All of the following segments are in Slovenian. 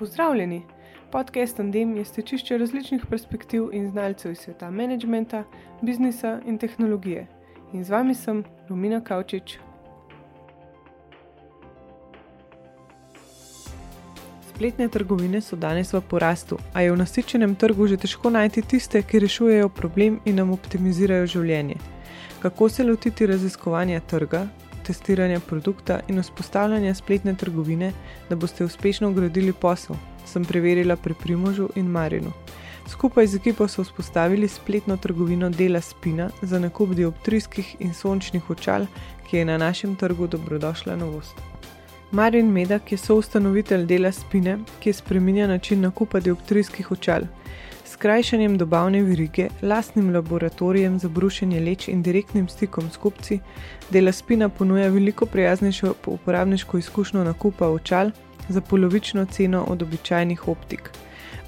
Pozdravljeni! Podcast Tandem je stečišče različnih perspektiv in znalcev iz sveta menedžmenta, biznisa in tehnologije. In z vami sem Romina Kavčič. Spletne trgovine so danes v porastu, a je v nasičenem trgu že težko najti tiste, ki rešujejo problem in nam optimizirajo življenje. Kako se lotiti raziskovanja trga, testiranja produkta in vzpostavljanja spletne trgovine, da boste uspešno gradili posel, sem preverila pri Primožu in Marinu. Skupaj z ekipo so vzpostavili spletno trgovino Dela Spina za nakup dioptrijskih in sončnih očal, ki je na našem trgu dobrodošla novost. Marin Medak je soustanovitelj Dela Spine, ki spreminja način nakupa dioptrijskih očal skrajšanjem dobavne verige, lastnim laboratorijem za brušenje leč in direktnim stikom s kupci, Dela Spina ponuja veliko prijaznejšo uporabniško izkušnjo nakupa očal za polovično ceno od običajnih optik.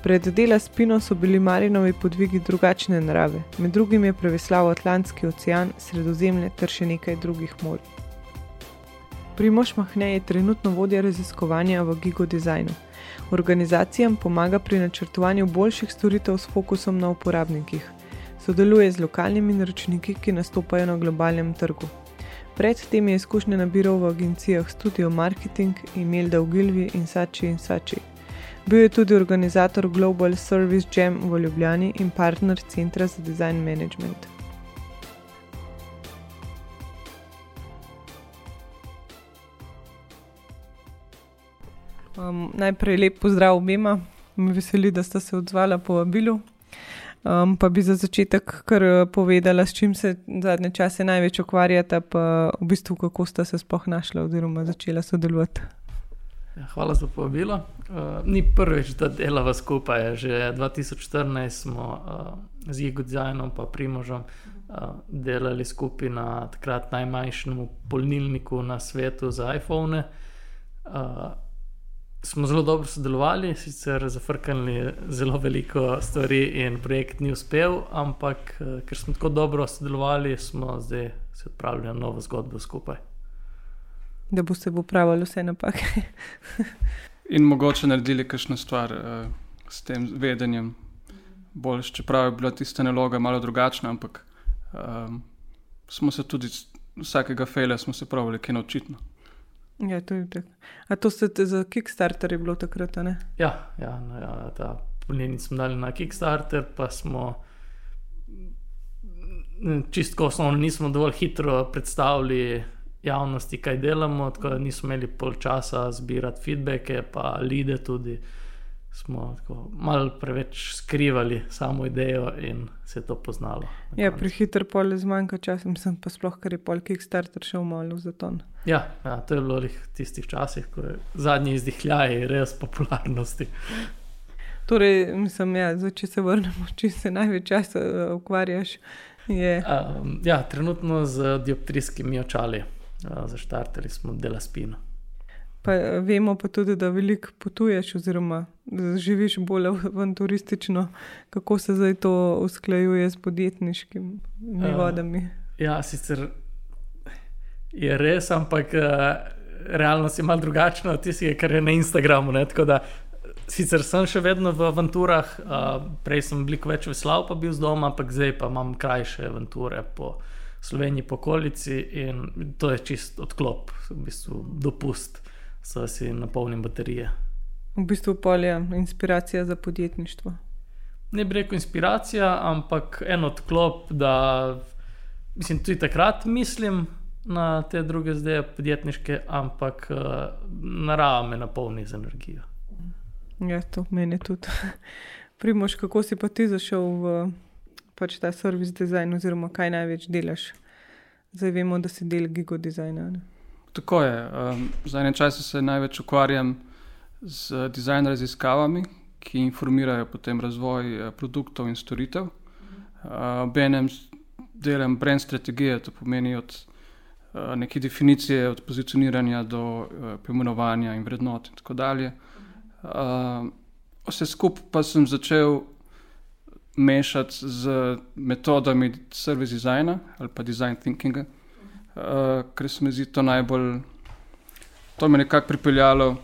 Pred Dela Spino so bili Marinovi podvigi drugačne narave, med drugim je preveslal Atlantski ocean, Sredozemlje ter še nekaj drugih morj. Primoš Mahne je trenutno vodja raziskovanja v Gigo Designu. Organizacijam pomaga pri načrtovanju boljših storitev s fokusom na uporabnikih. Sodeluje z lokalnimi naročniki, ki nastopajo na globalnem trgu. Predtem je izkušnje nabiral v agencijah Studio Marketing, Imelda v Gilvi in Sači in Sači. Bil je tudi organizator Global Service Jam v Ljubljani in partner Centra za design management. Um, najprej lep pozdrav obema, me veseli, da ste se odzvala po vabilu. Um, pa bi za začetek kar eh, povedala, s čim se zadnje čase največ ukvarjata, pa v bistvu kako sta se sploh našla oziroma začela sodelovati. Ja, hvala za povabilo. Uh, ni prvič, da delava skupaj. Že 2014 smo uh, z Igo Designom in Primožom uh, delali skupaj na takrat najmanjšem polnilniku na svetu za iPhone. Uh, smo zelo dobro sodelovali, sicer zafrknili zelo veliko stvari in projekt ni uspel, ampak eh, ker smo tako dobro sodelovali, smo zdaj se odpravili na novo zgodbo skupaj. Da boste popravili vse napake. in mogoče naredili kakšno stvar uh, s tem vedenjem. Bolj, čeprav je bila tista naloga malo drugačna, ampak um, smo se tudi vsakega fejla, smo se pravili, kaj naučiti. Ja, to je tako. A to ste za Kickstarter je bilo takrat? Ne? Ja, ja, no, ja ta polnilni smo dali na Kickstarter, pa smo čistko osnovno nismo dovolj hitro predstavili javnosti, kaj delamo, tako da nismo imeli pol časa zbirati feedbacke, pa lide tudi smo malo preveč skrivali samo idejo in se je to poznalo. Ja, prehiter pol je zmanjka časa, sem pa sploh, ker je pol Kickstarter šel malo za to. Ja, ja, to je bilo v tistih časih, ko je zadnji izdihljaj res popularnosti. Torej, mislim, ja, zdaj, če se vrnemo, če se največ časa uh, ukvarjaš. Um, ja, trenutno z dioptrijskimi očali, uh, zaštartili smo dela spino. Pa vemo pa tudi, da veliko potuješ, oziroma živiš bolj avanturistično. Kako se zdaj to usklajuje s podjetniškimi vodami? Uh, ja, sicer je res, ampak uh, realnost je malo drugačna od tistega, kar je na Instagramu. Ne? Tako da sicer sem še vedno v avanturah, uh, prej sem veliko več veslal, pa bil z doma, ampak zdaj pa imam krajše avanture Sloveniji, po okolici in to je čist odklop, v bistvu dopust so si napolnili baterije. V bistvu polje inspiracija za podjetništvo. Ne bi rekel inspiracija, ampak en odklop, da mislim, tudi takrat mislim na te druge zdaj podjetniške, ampak uh, narava me napolni z energijo. Ja, to meni tudi. Primoš, kako si pa ti zašel v pač ta servis dizajn, oziroma kaj največ delaš? Zdaj vemo, da si del gigo dizajna. Ne? Tako je. Um, Zadnje čase se največ ukvarjam z dizajn raziskavami, ki informirajo potem razvoj uh, produktov in storitev. Obenem uh, delam brand strategije, to pomeni od uh, neke definicije, od pozicioniranja do uh, pojmenovanja in vrednot in tako dalje. Uh, vse skupaj pa sem začel mešati z metodami service designa ali pa design thinkinga uh, ker se mi zdi to najbolj, to me nekako pripeljalo uh,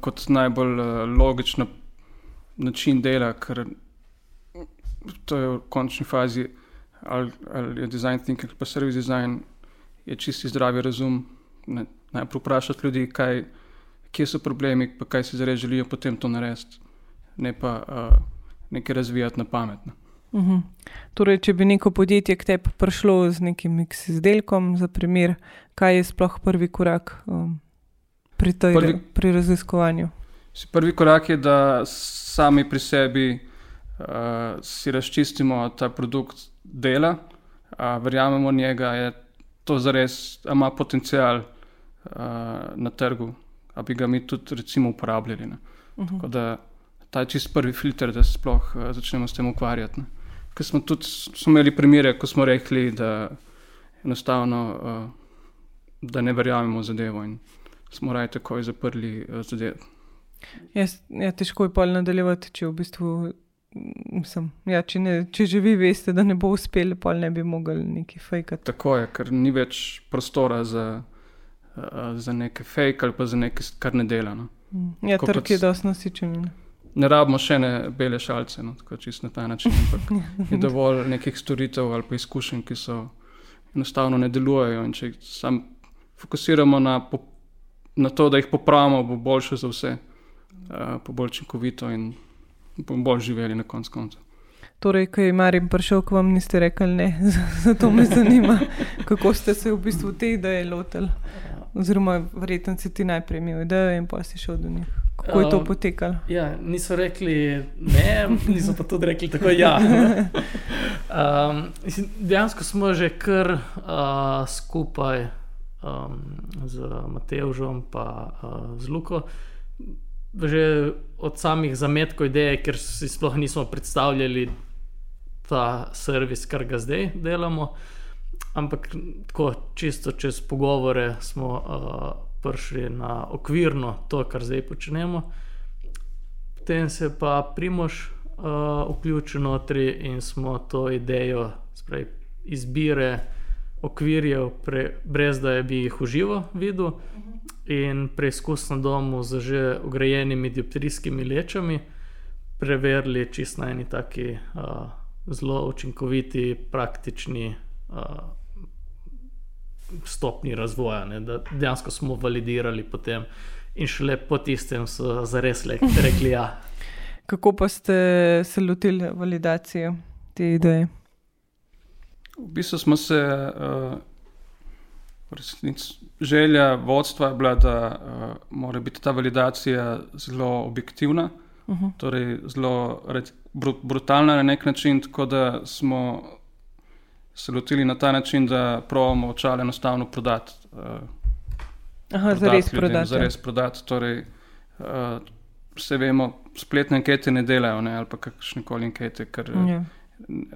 kot najbolj uh, logičen način dela, ker to je v končni fazi, ali, ali je design thinking, pa service design, je čisti zdravi razum. Ne, najprej vprašati ljudi, kaj, kje so problemi, pa kaj si zares želijo, potem to narediti, ne pa uh, nekaj razvijati na pametno. Uh -huh. torej, če bi neko podjetje k tebi prišlo z nekim izdelkom, za primer, kaj je sploh prvi korak um, pri, tej, prvi, pri raziskovanju? Prvi korak je, da sami pri sebi uh, si razčistimo ta produkt dela, uh, verjamemo v njega, je to zares, ima potencial uh, na trgu, da bi ga mi tudi recimo uporabljali. Uh -huh. Tako da ta je čist prvi filter, da se sploh uh, začnemo s tem ukvarjati. Ne. Ker smo tudi smo imeli primere, ko smo rekli, da enostavno uh, da ne verjamemo zadevo in smo raje takoj zaprli uh, zadevo. Jaz, ja, težko je pa nadaljevati, če v bistvu. Mislim, ja, če, ne, če že vi veste, da ne bo uspelo, pa ne bi mogli neki fejkati. Tako je, ker ni več prostora za, uh, za neke fejke ali pa za nekaj, kar ne dela. No. Ja, trg je dosti nasičen ne rabimo še ne bele šalce, no, tako čisto na ta način. Je dovolj nekih storitev ali pa izkušenj, ki so enostavno ne delujejo. In če samo fokusiramo na, na to, da jih popravimo, bo boljše za vse, uh, bo bolj učinkovito in bomo bolj živeli na koncu konca. Torej, ko je Marim prišel, ko vam niste rekli ne, zato me zanima, kako ste se v bistvu te ideje lotili. Oziroma, verjetno si ti najprej imel idejo in pa si šel do njih. Kako je to potekalo? Um, ja, niso rekli ne, niso pa tudi rekli tako. Ja. Um, dejansko smo že kar uh, skupaj um, z Matežom in uh, z Luko. Že od samih zametkov ideje, ker si sploh nismo predstavljali ta servis, kar ga zdaj delamo. Ampak tako čisto čez pogovore smo. Uh, prišli na okvirno to, kar zdaj počnemo. Potem se pa Primož uh, vključil notri in smo to idejo spravi, izbire okvirjev, pre, brez da bi jih uživo videl, in preizkus na domu z že ugrajenimi dioptrijskimi lečami, preverili čist na eni taki uh, zelo učinkoviti, praktični. Uh, stopni razvoja, ne, da dejansko smo validirali potem in šele po tistem so zares rekli ja. Kako pa ste se lotili validacije te ideje? V bistvu smo se, uh, resnic, želja vodstva je bila, da uh, mora biti ta validacija zelo objektivna, uh -huh. torej zelo brutalna na nek način, tako da smo se lotili na ta način, da pravimo očala enostavno prodati. Uh, Aha, za res prodati. Za res prodati. Torej, uh, vse vemo, spletne ankete ne delajo, ne, ali pa kakšne koli ankete, ker ja.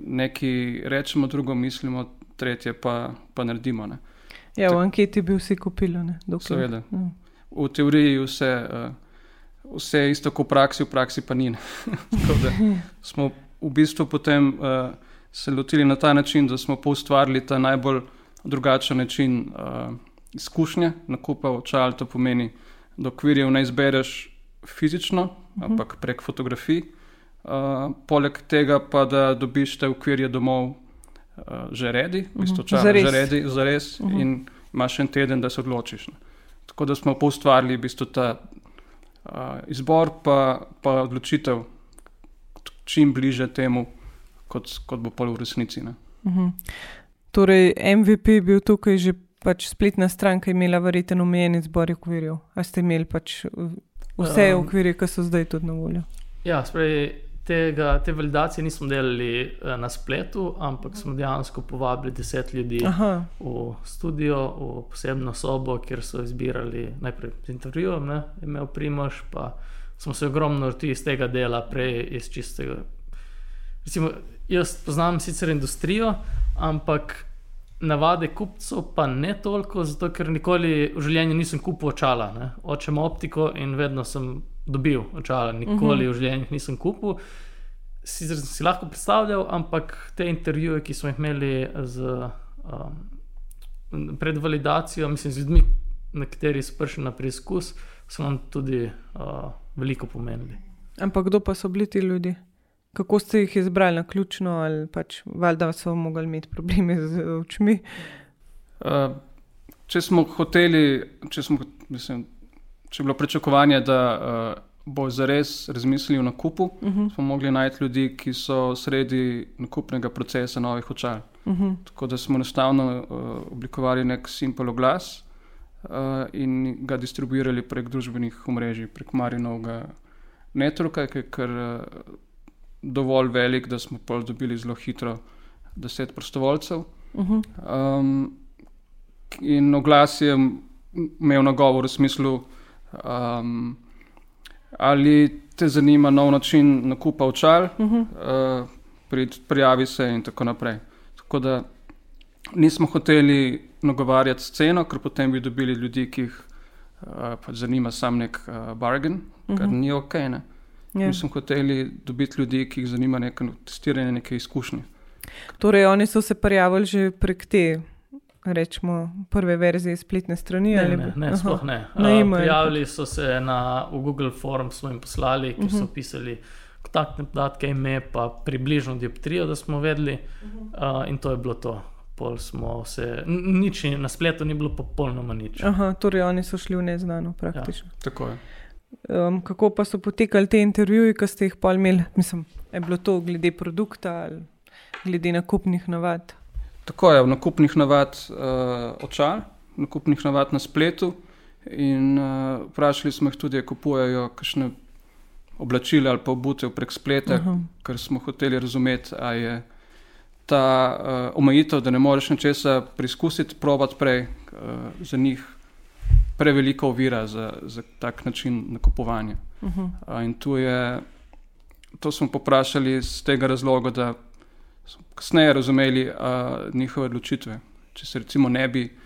neki rečemo, drugo mislimo, tretje pa, pa naredimo. Ne. Ja, v anketi bi vsi kupili. Seveda. Ja. V teoriji vse. Uh, Vse je isto kot v praksi, v praksi pa ni. smo v bistvu potem uh, se lotili na ta način, da smo ustvarili ta najbolj drugačen način uh, izkušnje nakupa očal. To pomeni, da okvirjev ne izbereš fizično, uh -huh. ampak prek fotografij. Uh, poleg tega pa da dobiš te okvirje domov uh, že redi, v bistvu čas, že redi, za res, uh -huh. in imaš en teden, da se odločiš. Ne. Tako da smo ustvarili v bistvu ta uh, izbor, pa, pa odločitev čim bliže temu kot, kot bo pol v resnici. Uh mhm. -huh. Torej, MVP je bil tukaj že pač spletna stran, ki je imela verjeten omenjen zbor okvirjev. A ste imeli pač vse um, okvirje, ki so zdaj tudi na voljo? Ja, sprej, tega, te validacije nismo delali eh, na spletu, ampak smo dejansko povabili deset ljudi Aha. v studio, v posebno sobo, kjer so izbirali najprej z intervjujem, ne, imel Primož, pa smo se ogromno tudi iz tega dela, prej iz čistega. Recimo, jaz poznam sicer industrijo, ampak navade kupcev pa ne toliko, zato ker nikoli v življenju nisem kupil očala. Ne. Očem optiko in vedno sem dobil očala, nikoli uh mhm. -huh. v življenju nisem kupil. Sicer sem si lahko predstavljal, ampak te intervjuje, ki smo jih imeli z, um, pred validacijo, mislim, z ljudmi, nekateri so prišli na preizkus, so nam tudi uh, veliko pomenili. Ampak kdo pa so bili ti ljudje? Kako ste jih izbrali na ključno, ali pač valjda so mogli imeti probleme z očmi? Uh, če smo hoteli, če, smo, mislim, če je bilo pričakovanje, da uh, bo zares razmislili o nakupu, uh Mhm. -huh. smo mogli najti ljudi, ki so sredi nakupnega procesa novih očal. Uh -huh. Tako da smo enostavno uh, oblikovali nek simpel oglas uh, in ga distribuirali prek družbenih omrežij, prek Marinovega networka, ki je kar uh, dovolj velik, da smo pol dobili zelo hitro deset prostovoljcev. Uh -huh. Um, in oglas je imel nagovor v smislu, um, ali te zanima nov način nakupa očal, Uh -huh. uh, prid, prijavi se in tako naprej. Tako da nismo hoteli nagovarjati sceno, ker potem bi dobili ljudi, ki jih uh, pač zanima sam nek uh, bargain, uh -huh. kar Mhm. ni ok. Ne? Ja. Mi smo hoteli dobiti ljudi, ki jih zanima neko testiranje, neke izkušnje. Torej, oni so se prijavili že prek te, rečemo, prve verzije spletne strani. Ne, ali ne, ne Aha. sploh ne. Na Uh, prijavili so se na Google Form, smo jim poslali, kjer so Mhm. pisali kontaktne podatke, ime, pa približno dioptrijo, da smo vedeli, uh, in to je bilo to. Pol smo se, n- nič ni- na spletu ni bilo popolnoma nič. Aha, torej, oni so šli v neznano praktično. Tako je. Um, kako pa so potekali te intervjuji, ki ste jih pa imeli? Mislim, je bilo to glede produkta ali glede nakupnih navad? Tako je, nakupnih navad uh, očal, nakupnih navad na spletu. In uh, vprašali smo jih tudi, ali kupujejo kakšne oblačila ali pa obutev prek spleta, Aha. ker smo hoteli razumeti, ali je ta uh, omejitev, da ne moreš nečesa preizkusiti, provat prej, uh, za njih prevelika ovira za, za tak način nakupovanja. Uh -huh. Uh, in tu je, to smo poprašali z tega razloga, da smo kasneje razumeli uh, njihove odločitve. Če se recimo ne bi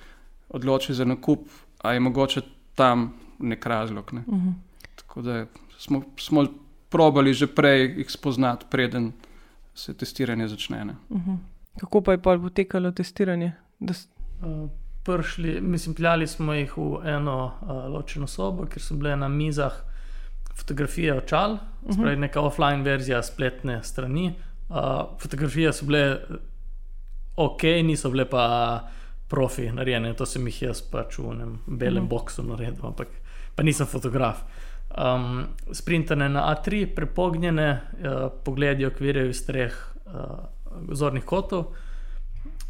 odločili za nakup, a je mogoče tam nek razlog. Ne? Uh -huh. Tako da smo, smo probali že prej jih spoznati, preden se testiranje začne. Ne? Uh -huh. Kako pa je pa potekalo testiranje? Da Uh, Prišli, mislim, peljali smo jih v eno uh, ločeno sobo, kjer so bile na mizah fotografije očal, uh -huh. spravi neka offline verzija spletne strani. Uh, fotografije so bile ok, niso bile pa profi narejene, to sem jih jaz pač v enem belem uh -huh. boksu naredil, ampak pa nisem fotograf. Um, sprintane na A3, prepognjene, uh, pogledi okvirjajo iz treh uh, zornih kotov.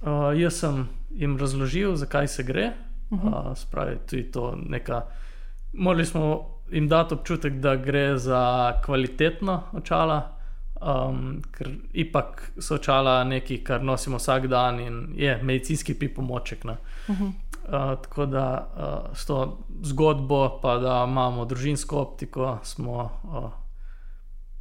Uh, jaz sem jim razložil, zakaj se gre. Uh -huh. uh, spravi, tudi to neka. Morali smo jim dati občutek, da gre za kvalitetno očala, um, ker ipak so očala nekaj, kar nosimo vsak dan in je medicinski pripomoček. Uh -huh. uh, tako da uh, s to zgodbo, pa da imamo družinsko optiko, smo uh,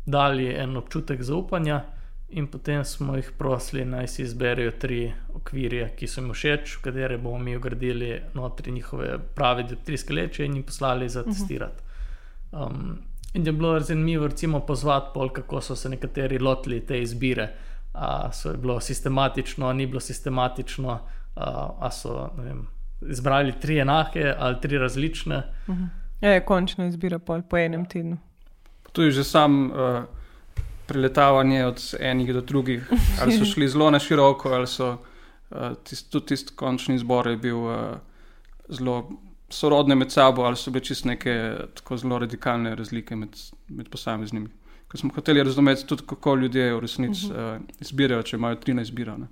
dali en občutek zaupanja. In potem smo jih prosili, naj si izberejo tri okvirje, ki so jim všeč, v katere bomo mi ugradili notri njihove prave dioptrijske leče in jim poslali za testirati. Um, in je bilo zanimivo, recimo, pozvati pol, kako so se nekateri lotili te izbire. A so je bilo sistematično, ni bilo sistematično, a, a so ne vem, izbrali tri enake ali tri različne. Ja, je končna izbira pol po enem tednu. Tu je že sam uh, preletavanje od enih do drugih, ali so šli zelo na široko, ali so uh, tist, tudi tisti končni izbor je bil uh, zelo sorodne med sabo, ali so bile čist neke tako zelo radikalne razlike med, med posameznimi. Ko smo hoteli razumeti tudi, kako ljudje v resnici uh, izbirajo, če imajo 13 izbira. Ne.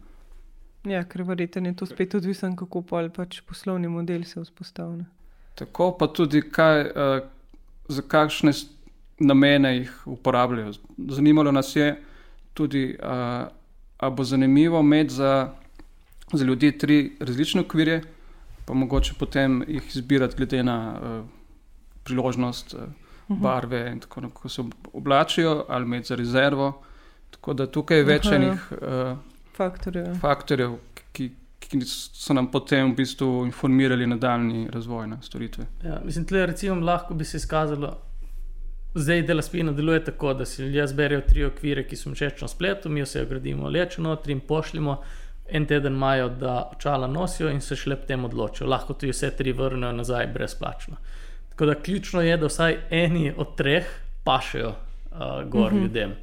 Ja, ker verjetno je to spet odvisen, kako pač poslovni model se vzpostavlja. Tako pa tudi, kaj, uh, za kakšne s- namene jih uporabljajo. Zanimalo nas je tudi, uh, ali bo zanimivo imeti za, za ljudi tri različne okvirje, pa mogoče potem jih izbirati glede na uh, priložnost, uh, barve in tako naprej, kako se oblačijo, ali imeti za rezervo. Tako da tukaj je več Aha, enih uh, Faktorje. faktorjev, ki, ki so nam potem v bistvu informirali nadaljni razvoj na storitve. Ja, mislim, tle recimo lahko bi se izkazalo, zdaj dela spina deluje tako, da si ljudje zberejo tri okvire, ki so všeč na spletu, mi vse gradimo leče notri in pošljemo. en teden imajo, da očala nosijo in se šele potem odločijo. Lahko tudi vse tri vrnejo nazaj brezplačno. Tako da ključno je, da vsaj eni od treh pašejo uh, gor uh -huh. ljudem.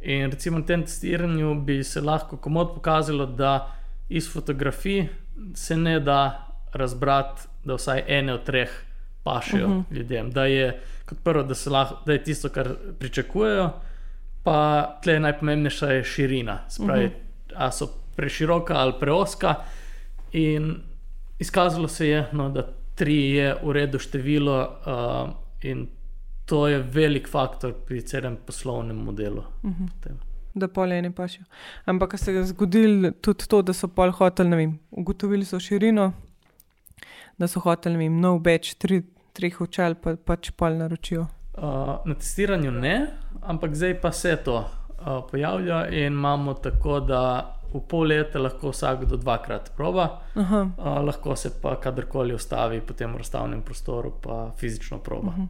In recimo na tem testiranju bi se lahko komod pokazalo, da iz fotografij se ne da razbrati, da vsaj ene od treh pašejo uh -huh. ljudem. Da je kot prvo, da, lahko, da je tisto, kar pričakujejo, pa tle najpomembnejša je širina. Spravi, uh -huh. A so preširoka ali preoska. In izkazalo se je, no, da tri je v redu število, uh, in to je velik faktor pri celem poslovnem modelu. Uh mhm. -huh. Da polje ne pašijo. Ampak se je zgodilo tudi to, da so pol hoteli, ugotovili so širino, da so hoteli nov več, tri, treh očal, pa pač pol naročijo. Uh, na testiranju ne, ampak zdaj pa se to uh, pojavlja in imamo tako, da v pol leta lahko vsakdo dvakrat proba, uh, lahko se pa kadarkoli ustavi po tem razstavnem prostoru, pa fizično proba. Uh -huh.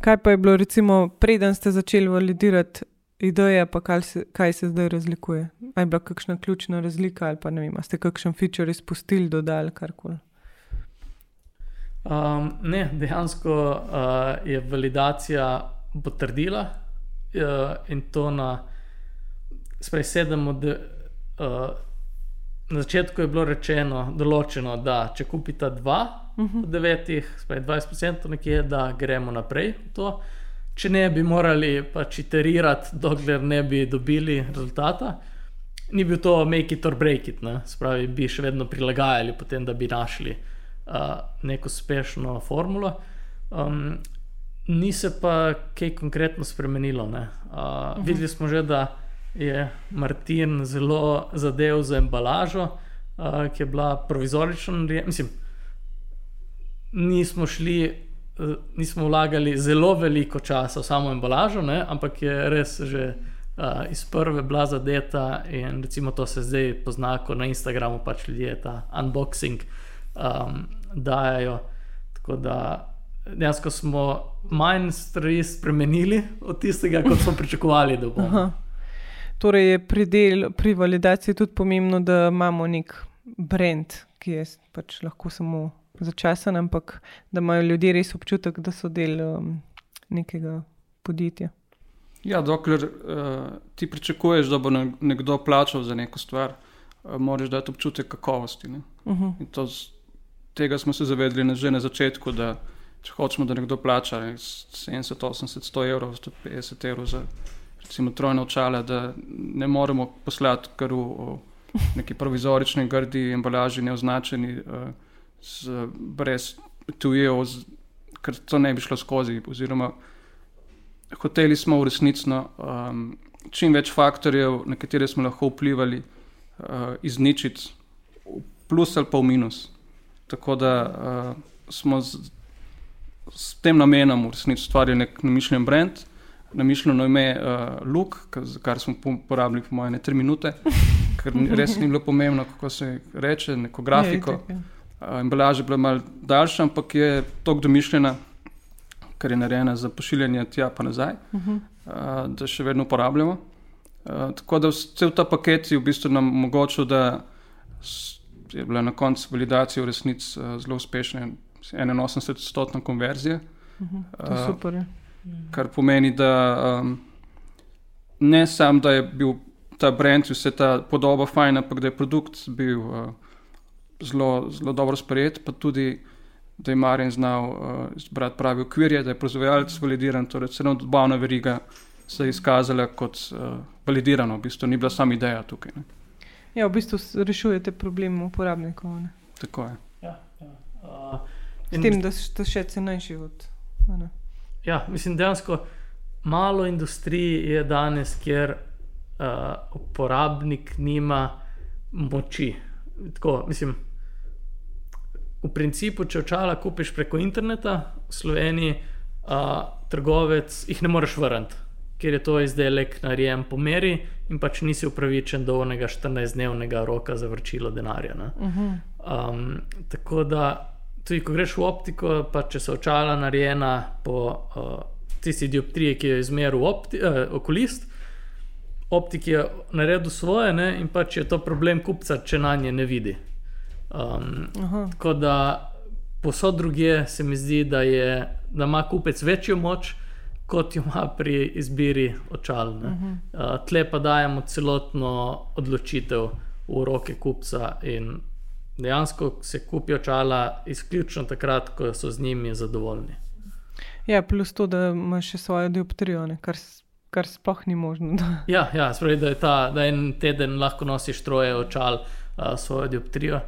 Kaj pa je bilo, recimo, preden ste začeli validirati ideje, pa kaj se, kaj se zdaj razlikuje? Ali je bila kakšna ključna razlika, ali pa ne vem, ste kakšen feature izpustili, dodali karkoli? Um, ne, dejansko uh, je validacija potrdila uh, in to na sprej sedem od. Uh, na začetku je bilo rečeno, določeno, da če kupite dva uh mhm. -huh. od devetih, spet 20%, nekje, da gremo naprej. To. Če ne bi morali pač iterirati, dokler ne bi dobili rezultata, ni bil to make it or break it, ne? spravi, bi še vedno prilagajali, potem, da bi našli uh, neko uspešno formulo. Um, ni se pa kaj konkretno spremenilo. Uh, uh -huh. Videli smo že, da je Martin zelo zadev za embalažo, uh, ki je bila provizorična. Mislim, nismo šli, uh, nismo vlagali zelo veliko časa v samo embalažo, ne? ampak je res že uh, iz prve bila zadeta in recimo to se zdaj pozna, ko na Instagramu pač ljudje ta unboxing um, dajo. Tako da dejansko smo manj stvari spremenili od tistega, kot smo pričakovali, da bomo. Torej je pri, del, pri validaciji tudi pomembno, da imamo nek brand, ki je pač lahko samo začasen, ampak da imajo ljudje res občutek, da so del um, nekega podjetja. Ja, dokler uh, ti pričakuješ, da bo nekdo plačal za neko stvar, uh, moraš dati občutek kakovosti. Uh mhm. -huh. z, tega smo se zavedli že na začetku, da če hočemo, da nekdo plača 70, 80, 100 evrov, 150 evrov za recimo, trojno očala, da ne moremo poslati kar v neki provizorični, grdi embalaži, neoznačeni, uh, z, brez tujev, ker to ne bi šlo skozi. Oziroma, hoteli smo v resnici um, čim več faktorjev, na katere smo lahko vplivali, uh, izničiti, plus ali pa v minus. Tako da uh, smo z, s tem namenom v resnici ustvarili nek namišljen brand namišljeno ime uh, Luke, kar smo porabili, po mojem, tri minute, ker res ni bilo pomembno, kako se reče, neko grafiko. Uh, embalaža je bila malce daljša, ampak je tako domišljena, ker je narejena za pošiljanje tja in nazaj, uh -huh. uh, da še vedno uporabljamo. Uh, tako da vse ta paket je v bistvu nam omogočil, da je bila na koncu validacija v resnici uh, zelo uspešna, 81-odstotna konverzija. Uh -huh. uh, super. Je. Kar pomeni, da um, ne samo, da je bil ta brand, vse ta podoba fajn, ampak da je produkt bil uh, zelo, zelo dobro sprejet, pa tudi, da je Marjan znal uh, izbrati pravi okvirje, da je proizvajalec validiran, torej celo dobavna veriga se je izkazala kot uh, validirano, v bistvu ni bila sama ideja tukaj. Ne. Ja, v bistvu rešujete problem uporabnikov. Ne. Tako je. Ja, ja. Uh, S tem, da ste še cenejši od. Ne. Ja, mislim, dejansko malo industrije je danes, kjer uh, uporabnik nima moči. Tako, mislim, v principu, če očala kupiš preko interneta, v Sloveniji, uh, trgovec jih ne moreš vrniti, ker je to izdelek narejen po meri in pač nisi upravičen do onega 14-dnevnega roka za vrčilo denarja. Uh -huh. um, tako da tudi ko greš v optiko, pa če so očala narejena po uh, tisti dioptriji, ki jo izmeril uh, okulist, optik je naredil svoje ne, in pač je to problem kupca, če na nje ne vidi. Um, tako da posod drugje se mi zdi, da, je, da ima kupec večjo moč, kot jo ima pri izbiri očal. Uh -huh. uh, tle pa dajemo celotno odločitev v roke kupca in dejansko se kupijo očala izključno takrat, ko so z njimi zadovoljni. Ja, plus to, da imaš še svoje dioptrijo, kar, kar sploh ni možno. Da. Ja, ja spravi, da, ta, da en teden lahko nosiš troje očal uh, svojo dioptrijo.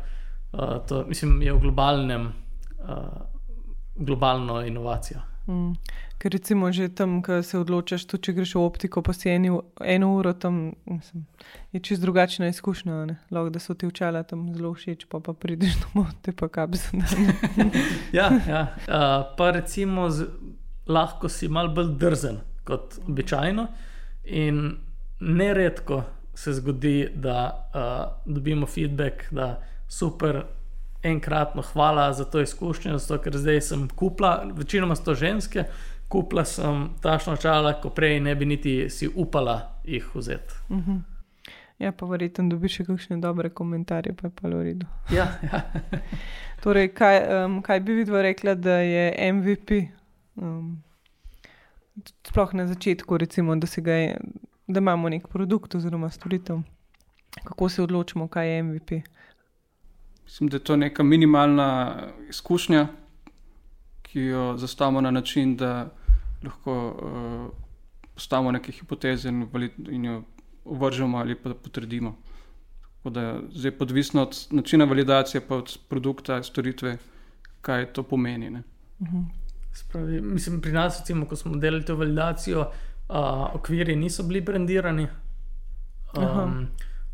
Uh, to mislim, je v globalnem, uh, globalno inovacijo. Mm. Ker recimo že tam, ko se odločaš, tudi če greš v optiko, pa si eni, eno uro tam, mislim, je čist drugačna izkušnja. Lahko da so ti očala tam zelo všeč, pa pa prideš domov, te pa kaj se dal. ja, ja. Uh, pa recimo z, lahko si mal bolj drzen kot običajno in neredko se zgodi, da uh, dobimo feedback, da super. Enkratno hvala za to izkušnjo, zato, ker zdaj sem kupla, večinoma so to ženske, kupila sem tašno čala, ko prej ne bi niti si upala jih vzeti. Uh mhm. -huh. Ja, pa verjetno dobiš še kakšne dobre komentarje, pa je pa v redu. Ja, ja. torej, kaj, um, kaj bi vidva rekla, da je MVP? Um, sploh na začetku, recimo, da, je, da imamo nek produkt oziroma storitev. Kako se odločimo, kaj je MVP? Mislim, da je to neka minimalna izkušnja, ki jo zastavimo na način, da lahko uh, postavimo neke hipoteze in, in jo uvržemo ali pa potrdimo. Da je zdaj odvisno od načina validacije, pa od produkta, storitve, kaj to pomeni. Uh mhm. -huh. Spravi, mislim, pri nas, recimo, ko smo delali to validacijo, uh, okvirji niso bili brendirani, um,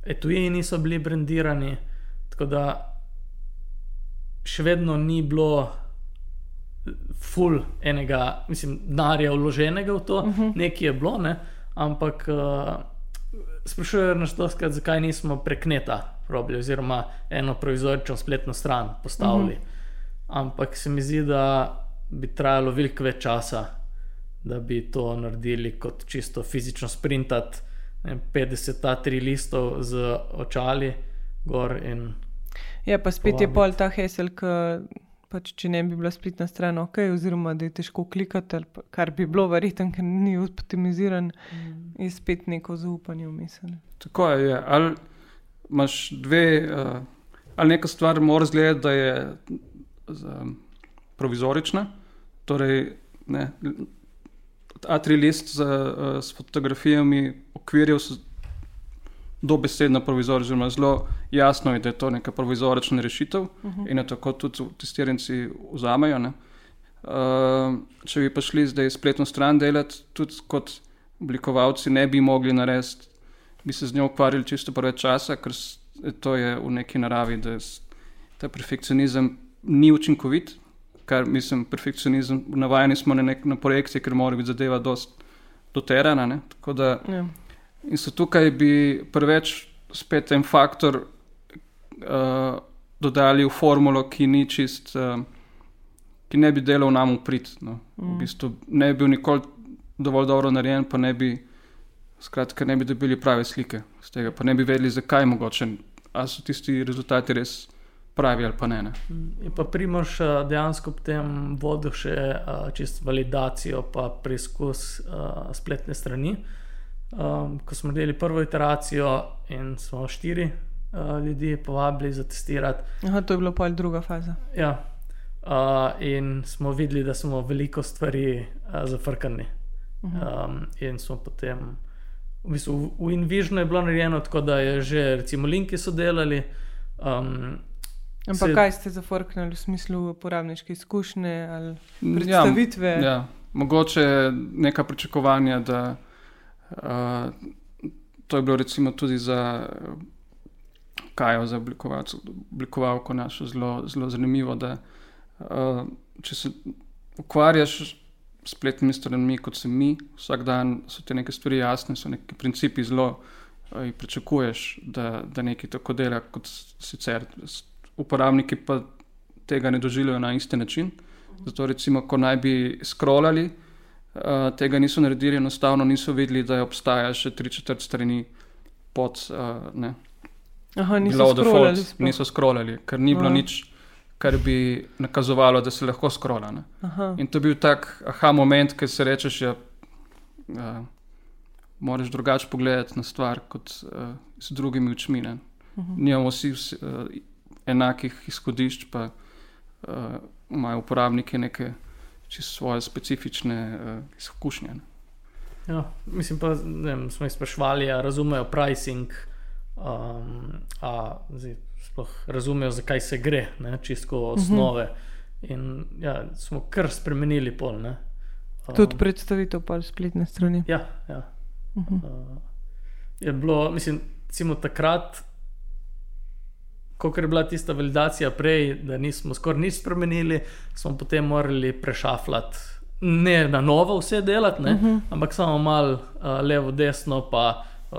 etuji niso bili brendirani, tako da še vedno ni bilo ful enega, mislim, denarja vloženega v to, uh mhm. -huh. nekaj je bilo, ne? ampak uh, sprašujejo nas to, skrat, zakaj nismo prekneta probili, oziroma eno provizorično spletno stran postavili. Uh mhm. -huh. Ampak se mi zdi, da bi trajalo veliko več časa, da bi to naredili kot čisto fizično sprintati. 50 A3 listov z očali, gor in. Ja, pa spet povabiti. je pol ta hesel, ki pač, če ne bi bila spletna stran ok, oziroma da je težko klikati, kar bi bilo verjetno, ker ni optimiziran, mm. je spet neko zaupanje v misel. Tako je. Ali imaš dve, uh, ali neka stvar mora zgledati, da je um, provizorična. Torej, ne, A3 list z, uh, s fotografijami okvirjev dobesedno provizorično, zelo jasno je, da je to neka provizorična rešitev uh mhm. -huh. in da tako tudi testiranci vzamejo. Uh, če bi pa šli zdaj spletno stran delati, tudi kot oblikovalci ne bi mogli narediti, bi se z njo ukvarjali čisto preveč časa, ker to je v neki naravi, da ta perfekcionizem ni učinkovit. Kar mislim, perfekcionizem, navajeni smo na, nek, na projekcije, ker mora biti zadeva dosti doterana. Tako da ja. In so tukaj bi preveč spet en faktor uh, dodali v formulo, ki ni čist, uh, ki ne bi delal nam uprit. No. Mm. V bistvu ne bi bil nikoli dovolj dobro narejen, pa ne bi, skratka, ne bi dobili prave slike z tega, pa ne bi vedeli, zakaj mogoče, ali so tisti rezultati res. Pravi ali pa ne. ne. Je pa Primož dejansko potem vodil še uh, čist validacijo, pa preizkus spletne strani. Um, ko smo delali prvo iteracijo in smo štiri uh, ljudi povabili za testirati. Aha, to je bilo pa druga faza. Ja. Uh, in smo videli, da smo veliko stvari uh, zafrkani. Uh mhm. -huh. um, in smo potem, v bistvu, v InVisionu je bilo narejeno tako, da je že, recimo, linki so delali. Um, Ampak se... kaj ste zafrknili v smislu uporabniške izkušnje ali ja, predstavitve? Ja, ja. Mogoče neka pričakovanja, da to je bilo recimo tudi za Kajo, za oblikovalko našo zelo, zelo zanimivo, da uh, če se ukvarjaš s spletnimi stranmi, kot se mi, vsak dan so te neke stvari jasne, so neki principi zelo uh, in pričakuješ, da, da nekaj tako dela kot sicer. Uporabniki pa tega ne doživljajo na isti način. Zato recimo, ko naj bi scrollali, uh, tega niso naredili, enostavno niso videli, da obstaja še tri četrt strani pod. Uh, ne, Aha, niso scrollali niso scrollali, ker ni bilo Aha. nič, kar bi nakazovalo, da se lahko. Aha. In to je bil tak aha moment, ki se rečeš, da ja, moraš drugače pogledati na stvar kot uh, z drugimi očmi. ne. Mhm. Nimamo vsi vsi, uh, enakih izhodišč, pa uh, imajo uporabniki neke čisto svoje specifične uh, izkušnje. Ne. Ja, mislim pa, ne vem, smo jih sprašvali, ali razumejo pricing, um, a zdaj, sploh razumejo, zakaj se gre, ne, čisto osnove. In ja, smo kar spremenili pol. Ne. Um, Tudi predstavitev pa spletne strani. Ja, ja. Mhm. Uh, je bilo, mislim, takrat, ko je bila tista validacija prej, da nismo skoraj nič spremenili, smo potem morali prešafljati. Ne na novo vse delati, uh -huh. ampak samo malo uh, levo, desno, pa uh,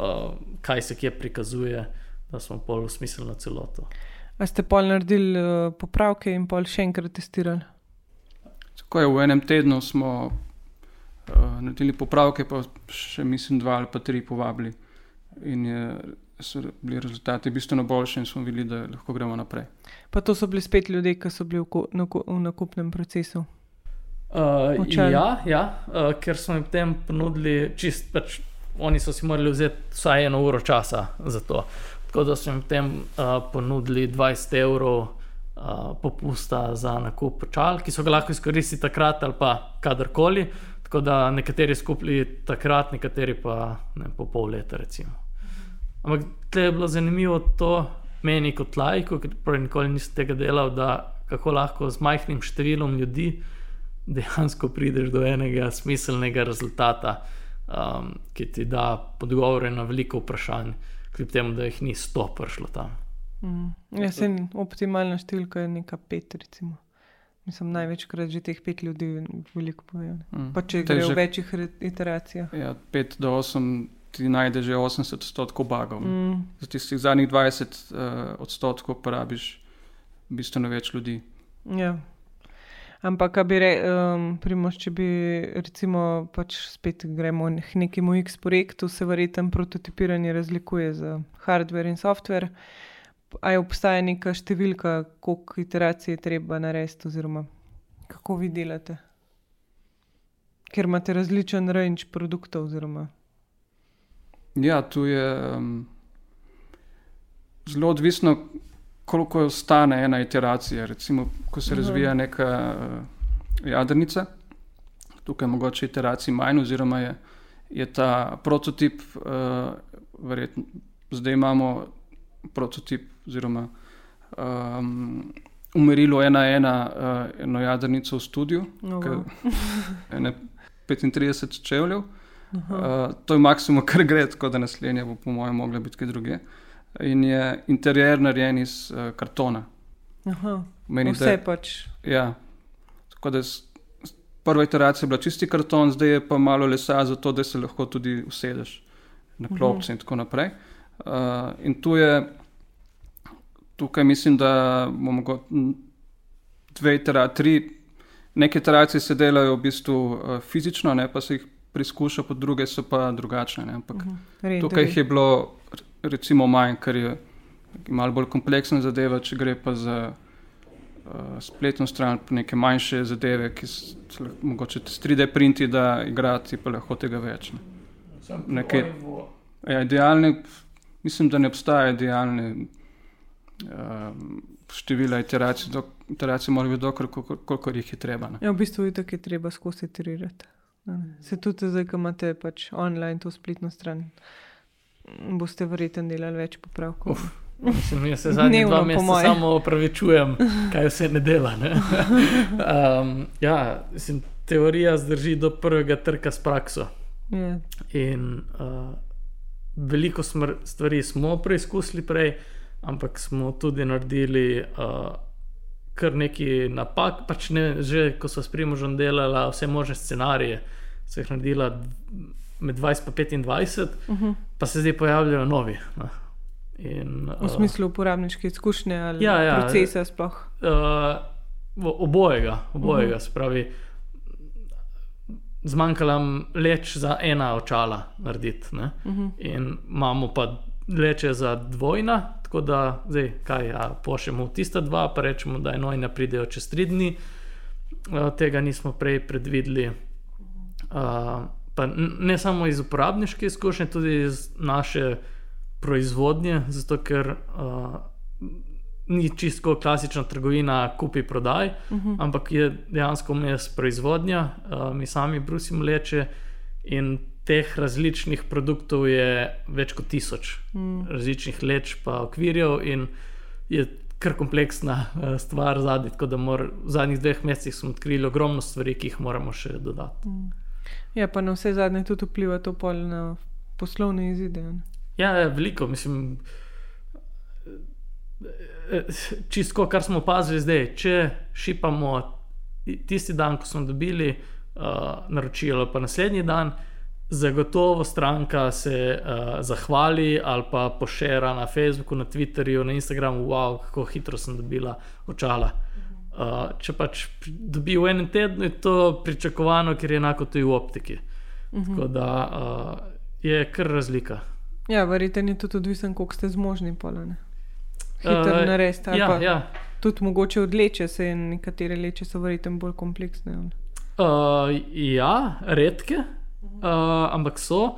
kaj se kje prikazuje, da smo pol usmislili celoto. A ste pol naredili uh, popravke in pol še enkrat testirali? Tako je v enem tednu smo uh, naredili popravke, pa še mislim dva ali pa tri povabili. In je, so bili rezultati bistveno boljši, in smo videli, da lahko gremo naprej. Pa to so bili spet ljudje, ki so bili v, naku- v nakupnem procesu. Uh, Učali. ja, ja uh, ker smo jim potem ponudili, čist, pač, oni so si morali vzeti vsaj eno uro časa za to. Tako da smo jim potem uh, ponudili 20 evrov uh, popusta za nakup čal, ki so ga lahko izkoristili takrat ali pa kadarkoli. Tako da nekateri skupili takrat, nekateri pa ne, po pol leta. Recimo. Ampak tle je bilo zanimivo to meni kot lajku, ker prej nikoli nisem tega delal, da kako lahko z majhnim številom ljudi dejansko prideš do enega smiselnega rezultata, um, ki ti da odgovore na veliko vprašanj, kljub temu, da jih ni sto prišlo tam. Mm. Ja, se optimalna številka je neka pet, recimo. Mislim, največkrat že teh pet ljudi veliko povejo. Mm. Pa če gre v večjih iteracijah. Ja, 5 do 8 ti najde že 80 odstotkov bagov. Mm. Za tistih zadnjih 20 uh, odstotkov porabiš bistveno več ljudi. Ja. Ampak, bi re, um, primoš, če bi recimo pač spet gremo k nekemu X projektu, se verjetno prototipiranje razlikuje za hardware in software. A je obstaja neka številka, koliko iteracij je treba narediti, oziroma kako vi delate? Ker imate različen range produktov, oziroma Ja, tu je um, zelo odvisno, koliko stane ena iteracija. Recimo, ko se Aha. razvija neka uh, jadrnica, tukaj je mogoče iteracij manj, oziroma je, je ta prototip, uh, verjetno, zdaj imamo prototip, oziroma um, umerilo ena, ena, uh, eno jadrnico v studiu, no, ki wow. ene 35 čevljev. Aha. Uh, to je maksimum, kar gre, tako da naslednja bo, po mojem, mogla biti kaj druge. In je interjer narejen iz uh, kartona. Aha. Meni, Vse da, pač. ja, tako da prva iteracija je bila čisti karton, zdaj je pa malo lesa, zato da se lahko tudi usedeš na klopce in tako naprej. Uh, in tu je, tukaj mislim, da bomo go- dve iteracije, tri, neke iteracije se delajo v bistvu uh, fizično, ne pa se jih preizkuša, pa druge so pa drugačne. Ne, ampak, Renderi. Tukaj jih je bilo recimo manj, ker je malo bolj kompleksna zadeva, če gre pa za uh, spletno stran, pa neke manjše zadeve, ki s- se lahko mogoče s 3D printi, da igrati pa lahko tega več. Ne. Nekaj- Ja, idealne, mislim, da ne obstaja idealne um, števila iteracij, do, iteracij mora biti dokler, koliko, koliko jih je treba. Ne. Ja, v bistvu je tako, je treba skozi iterirati. Ne. Se tudi zdaj, ko imate pač online to spletno stran, boste verjetno delali več popravkov. Uf. Mislim, jaz se zadnji Dnevno, dva meseca samo opravičujem, kaj vse ne dela. Ne? Um, ja, mislim, teorija zdrži do prvega trka s prakso. Ja. In uh, veliko stvari smo preizkusili prej, ampak smo tudi naredili uh, kar nekaj napak. Pač ne, že ko so s Primožem delali vse možne scenarije, so jih naredila med 20 in 25, Uh -huh. pa se zdaj pojavljajo novi. ne. In, V smislu uporabniške izkušnje ali Ja, ja. procesa sploh. Uh, obojega, obojega, mm -hmm. spravi. zmanjkalo leč za ena očala narediti. Uh -huh. In imamo pa leče za dvojna, tako da zdaj, kaj ja, pošljemo tiste dva, pa rečemo, da enojna pridejo čez tri dni. Uh, tega nismo prej predvideli. Uh, pa ne samo iz uporabniške izkušnje, tudi iz naše proizvodnje, zato ker uh, ni čisto klasična trgovina, kupi prodaj, uh mhm. -huh. ampak je dejansko mes proizvodnja, uh, mi sami brusimo leče in teh različnih produktov je več kot tisoč, mm. različnih leč, pa okvirjev in je kar kompleksna uh, stvar zadnji. Tako da mor, v zadnjih dveh mesecih smo odkrili ogromno stvari, ki jih moramo še dodati. Mm. Ja, pa na vse zadnje tudi vpliva to pol na poslovne izide. Ja, ja, veliko, mislim čisto, kar smo opazili zdaj, če šipamo tisti dan, ko smo dobili uh, naročilo, pa naslednji dan, zagotovo stranka se uh, zahvali ali pa pošera na Facebooku, na Twitterju, na Instagramu, wow, kako hitro sem dobila očala. Uh, če pač dobi v enem tednu, je to pričakovano, ker je enako tudi v optiki. Uh -huh. Tako da uh, je kar razlika. Ja, verjete, je tudi odvisen, koliko ste zmožni polene hitro uh, narediti. Ja, ja. Tudi mogoče odleče se in nekatere leče so verjetno bolj kompleksne. Uh, ja, redke, uh, ampak so.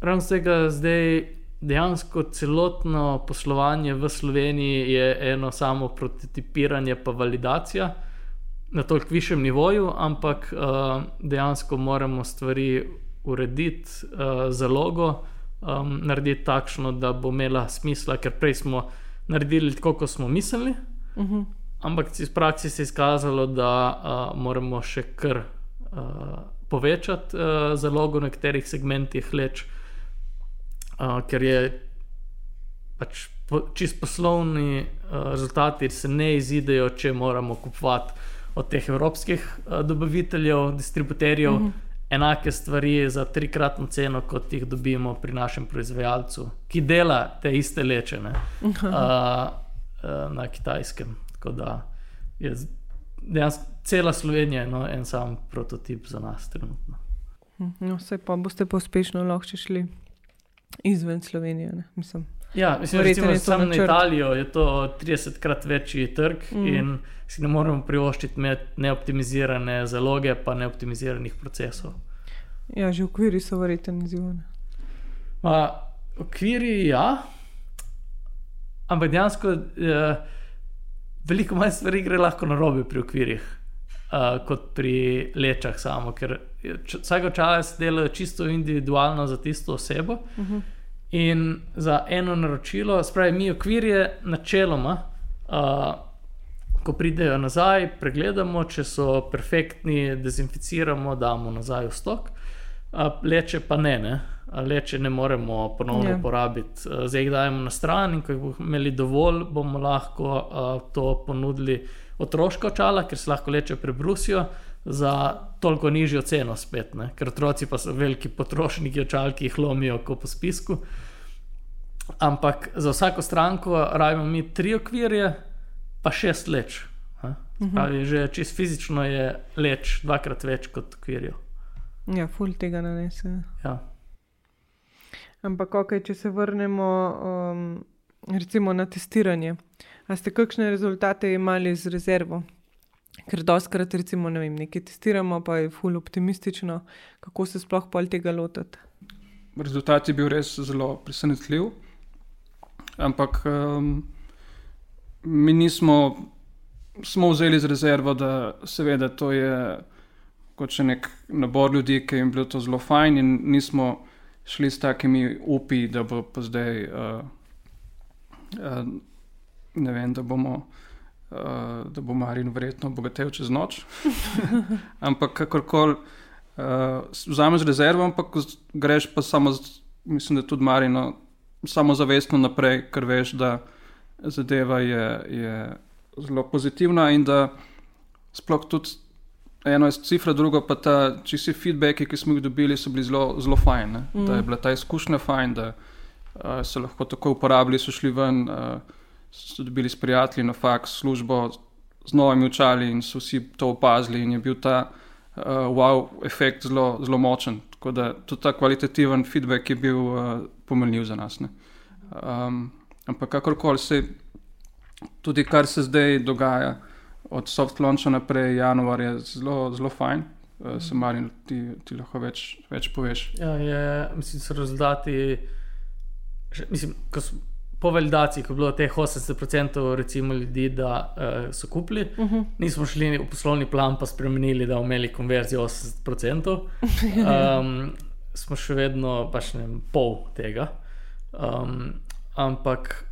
Ravno tega zdaj dejansko celotno poslovanje v Sloveniji je eno samo prototipiranje, pa validacija na toliko višjem nivoju, ampak uh, dejansko moramo stvari urediti, uh, zalogo um, narediti takšno, da bo imela smisla, ker prej smo naredili tako, kot smo mislili. Uh mhm. -huh. Ampak iz prakse se je izkazalo, da uh, moramo še kar uh, povečati uh, zalogo na nekaterih segmentih leč, uh, ker je pač po, čist poslovni uh, rezultati se ne izidejo, če moramo kupovati od teh evropskih uh, dobaviteljev, distributerjev. Uh mhm. -huh enake stvari za trikratno ceno, kot jih dobimo pri našem proizvajalcu, ki dela te iste lečene uh, uh, na kitajskem. Tako da je dejansko cela Slovenija no, en sam prototip za nas trenutno. No, vse pa boste pa uspešno lahko šli izven Slovenije. Ne? Mislim. Ja, mislim, recimo, samo na Italijo je to 30krat večji trg mm. in si ne moremo privoščiti neoptimizirane zaloge, pa neoptimiziranih procesov. Ja, že okviri so verjetno izjivni. Okviri, ja, ampak dejansko eh, veliko manj stvari gre lahko na robe pri okvirih, eh, kot pri lečah samo, ker vsako čas delajo čisto individualno za tisto osebo. Uh mhm. -huh. In za eno naročilo, spravi mi okvirje, načeloma, uh, ko pridejo nazaj, pregledamo, če so perfektni, dezinficiramo, damo nazaj v stok, uh, leče pa ne, ne. leče ne moremo ponovno ja. uporabiti. Uh, zdaj jih dajemo na stran in ko jih bomo imeli dovolj, bomo lahko uh, to ponudili otroško očala, ker se lahko leče prebrusijo za toliko nižjo ceno, spet, ne? ker otroci pa so veliki potrošniki očal, ki jih lomijo po spisku. Ampak za vsako stranko rabimo mi tri okvirje, pa šest leč. Mhm. Pravi, že čist fizično je leč dvakrat več kot okvirjev. Ja, ful tega nanese. Ja. Ampak, okay, če se vrnemo um, recimo na testiranje, ali ste kakšne rezultate imeli z rezervo? Ker doskrat, recimo, ne vem, nekaj testiramo, pa je ful optimistično, kako se sploh pol tega lotiti. Rezultat je bil res zelo presenetljiv, ampak um, mi nismo smo vzeli z rezervo, da seveda to je kot še nek nabor ljudi, ki jim je bilo to zelo fajn, in nismo šli s takimi upi, da bo pa zdaj, uh, ne vem, da bomo uh, da bo Marin verjetno obogatil čez noč. ampak kakorkoli, uh, vzameš rezervo, ampak greš pa samo, z, mislim, da tudi Marino, samo zavestno naprej, ker veš, da zadeva je, je zelo pozitivna in da sploh tudi. Eno je cifra, drugo pa ta, če si feedbacki, ki smo jih dobili, so bili zelo, zelo fajn. Mm. Da je bila ta izkušnja fajn, da uh, so lahko tako uporabili, so šli ven. Uh, so dobili s prijatelji na faks službo z novimi očali in so vsi to opazili. In je bil ta uh, wow, efekt zelo, zelo močen. Tako da tudi ta kvalitativen feedback je bil uh, pomenljiv za nas. Um, ampak kakorkoli se, tudi kar se zdaj dogaja, od soft launcha naprej, januar je zelo, zelo fajn. Uh, se marim, ti, ti lahko več, več poveš. Ja, je, mislim, so rezultati. Že, mislim, ko smo po validaciji, ko je bilo teh 80% recimo, ljudi, da uh, so kupili, uh Mhm. -huh. nismo šli v poslovni plan, pa spremenili, da bomo imeli konverzijo 80%. Um, smo še vedno pač ne vem, pol tega. Um, ampak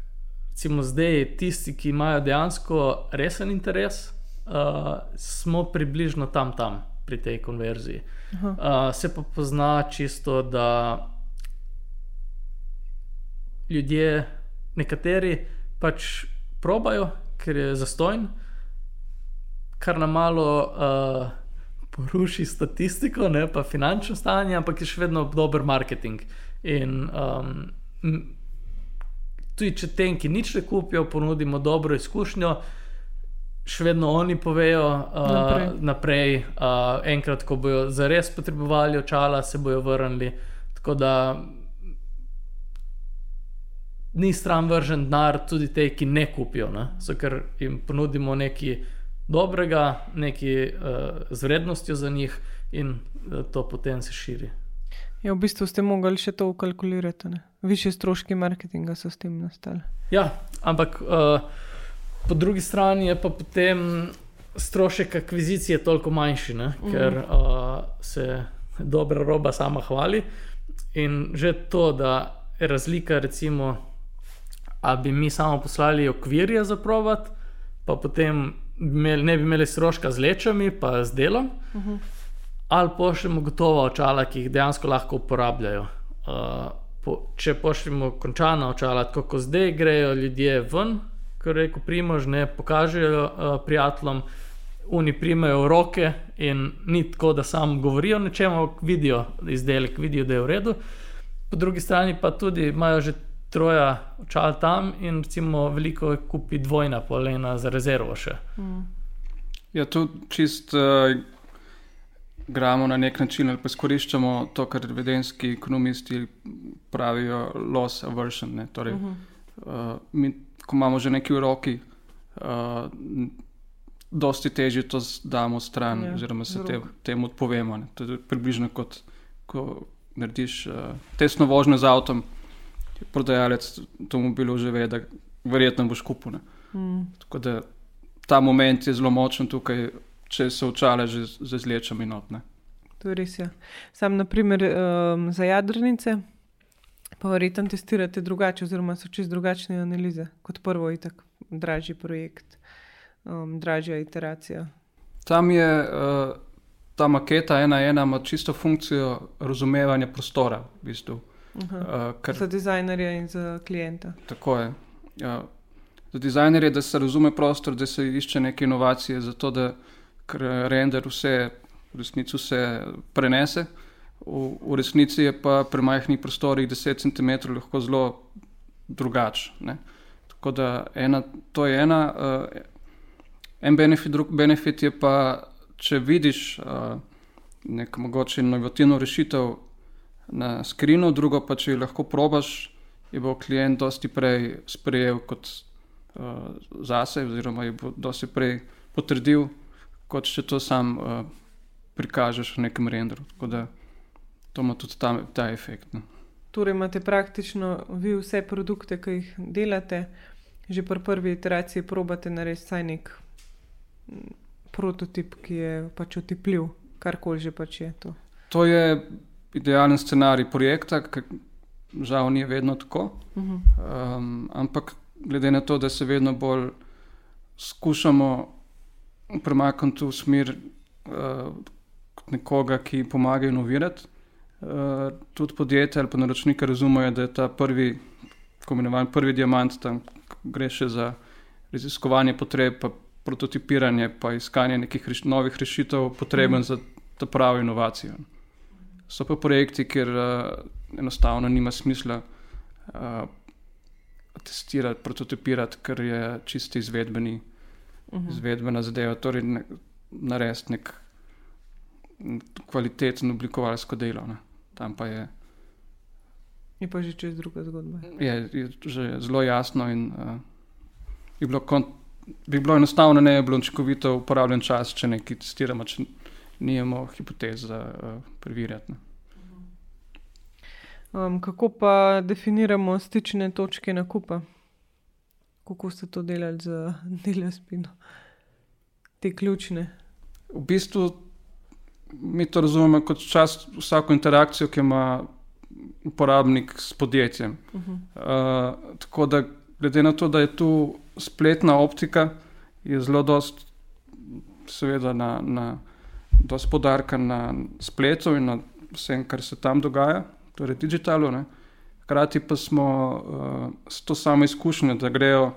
recimo zdaj, tisti, ki imajo dejansko resen interes, uh, smo približno tam, tam pri tej konverziji. Uh, se pa pozna čisto, da ljudje, nekateri pač probajo, ker je zastojen, kar nam malo uh, poruši statistiko, ne pa finančno stanje, ampak je še vedno dober marketing. In um, tudi če tem, ki nič ne kupijo, ponudimo dobro izkušnjo. Še vedno oni povejo uh, Naprej. naprej, uh, enkrat, ko bodo zares potrebovali očala, se bodo vrnili. Tako da ni stran vržen denar, tudi te, ki ne kupijo, ne? so ker jim ponudimo nekaj dobrega, nekaj uh, z vrednostjo za njih, in uh, to potem se širi. Ja, v bistvu ste mogli še to ukalkulirati. Ne? Višji stroški marketinga so s tem nastali. Ja, ampak uh, po drugi strani je pa potem strošek akvizicije toliko manjši, ne? ker uh, se dobra roba sama hvali. In že to, da je razlika, recimo, ali bi mi samo poslali okvirje za provat, pa potem imeli, ne bi imeli stroška z lečami, pa z delom, uh -huh. ali pošljemo gotova očala, ki jih dejansko lahko uporabljajo. Uh, po, če pošljemo končana očala, tako kot zdaj grejo ljudje ven, kot reko Primož, ne pokažejo uh, prijateljem, oni primejo roke in ni tako, da samo govorijo o nečem, ampak vidijo izdelek, vidijo, da je v redu. Po drugi strani pa tudi imajo že troja očal tam in recimo veliko je kupi dvojna polena za rezervo še. Ja, tu čist uh, gramo na nek način ali pa izkoriščamo to, kar vedenski ekonomisti pravijo loss aversion. Ne? Torej, uh -huh. uh, mi, ko imamo že nekaj v roki, uh, dosti težje to damo stran, Ja, oziroma se te, temu odpovemo. Ne? To je približno kot ko narediš uh, tesno vožnjo z avtom, prodajalec avtomobilov že ve, da verjetno boš kupil. Mm. Tako da ta moment je zelo močen tukaj, če se očale že z z izlečami notne. To je res. Ja. Sam, naprimer, um, za jadrnice, pa verjetno testirate drugače, oziroma so čist drugačne analize kot prvo, itak dražji projekt, um, dražja iteracija. Tam je uh, ta maketa ena ena, ima čisto funkcijo razumevanja prostora, v bistvu. Aha. Uh, ker Za dizajnerja in za klienta. tako je. Ja. Za dizajnerje, da se razume prostor, da se išče neke inovacije, zato da render vse, v resnici vse prenese. V, v resnici je pa pri majhnih prostorih 10 cm lahko zelo drugačen. Tako da ena, to je ena. Uh, en benefit, drug benefit je pa, če vidiš uh, nek mogoče inovativno rešitev na skrinu, drugo pa če jo lahko probaš, je bo klient dosti prej sprejel kot uh, zase, oziroma je bo dosti prej potrdil, kot če to sam uh, prikažeš v nekem renderu. Tako da to ima tudi ta, ta efekt. No. Torej, imate praktično vi vse produkte, ki jih delate, že pri prvi iteraciji probate narediti vsaj nek mm, prototip, ki je pač otipljiv, karkoli že pač je to. To je idealen scenarij projekta, ki žal ni vedno tako. Uh -huh. Um, ampak glede na to, da se vedno bolj skušamo premakniti v smer uh, nekoga, ki pomaga inovirati, uh, tudi podjetja ali pa naročniki razumejo, da je ta prvi, tako imenovan prvi diamant, tam gre še za raziskovanje potreb, pa prototipiranje, pa iskanje nekih reš novih rešitev, potreben za ta pravi inovacijo. So pa projekti, kjer uh, enostavno nima smisla uh, testirati, prototipirati, ker je čisto izvedbeni, uh -huh. izvedbena zadeva. Torej, ne, narediti nek kvalitetno oblikovalsko delo. Ne. Tam pa je, Je pa že čez druga zgodba. je, je že zelo jasno in uh, bi, bilo kon, bi bilo enostavno ne bi bilo učinkovito uporabljen čas, če nekaj testiramo, če nimamo hipotez za uh, preverjati. Ne. Um, kako pa definiramo stične točke nakupa? Kako ste to delali z Delespino? Te ključne. V bistvu mi to razumemo kot čas, vsako interakcijo, ki ima uporabnik s podjetjem. Uh -huh. Uh, tako da, glede na to, da je tu spletna optika, je zelo dost, seveda, na, na dost podarka na spletu in na vsem, kar se tam dogaja, torej digitalu. Ne. Hkrati pa smo uh, s to samo izkušnjo, da grejo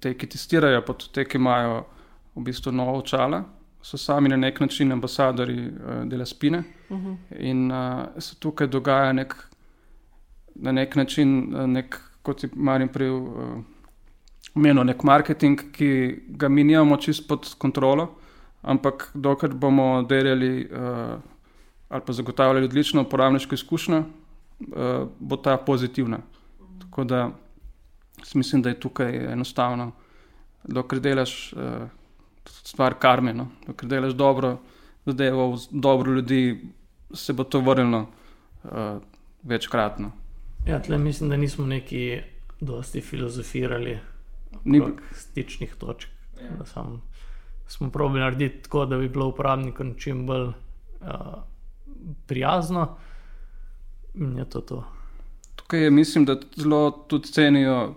te, ki testirajo, pa tudi te, ki imajo v bistvu novo očala, so sami na nek način ambasadori uh, dela spine. Uh -huh. In uh, se tukaj dogaja nek, na nek način, nek, kot je Marin prej uh, omenil, nek marketing, ki ga mi nimamo čist pod kontrolo, ampak dokler bomo delali uh, ali pa zagotavljali odlično uporabniško izkušnjo, uh, bo ta pozitivna. Tako da mislim, da je tukaj enostavno, dokler delaš. Uh, Stvar karme, no? ker delaš dobro, zadevo, dobro ljudi, se bo to vrnilo uh, večkratno. Ja, tle mislim, da nismo neki dosti filozofirali Ni- okrog stičnih točk. Da Sam, smo probali narediti tako, da bi bilo uporabnikom čim bolj uh, prijazno. In je to to. Tukaj je, mislim, da zelo tudi cenijo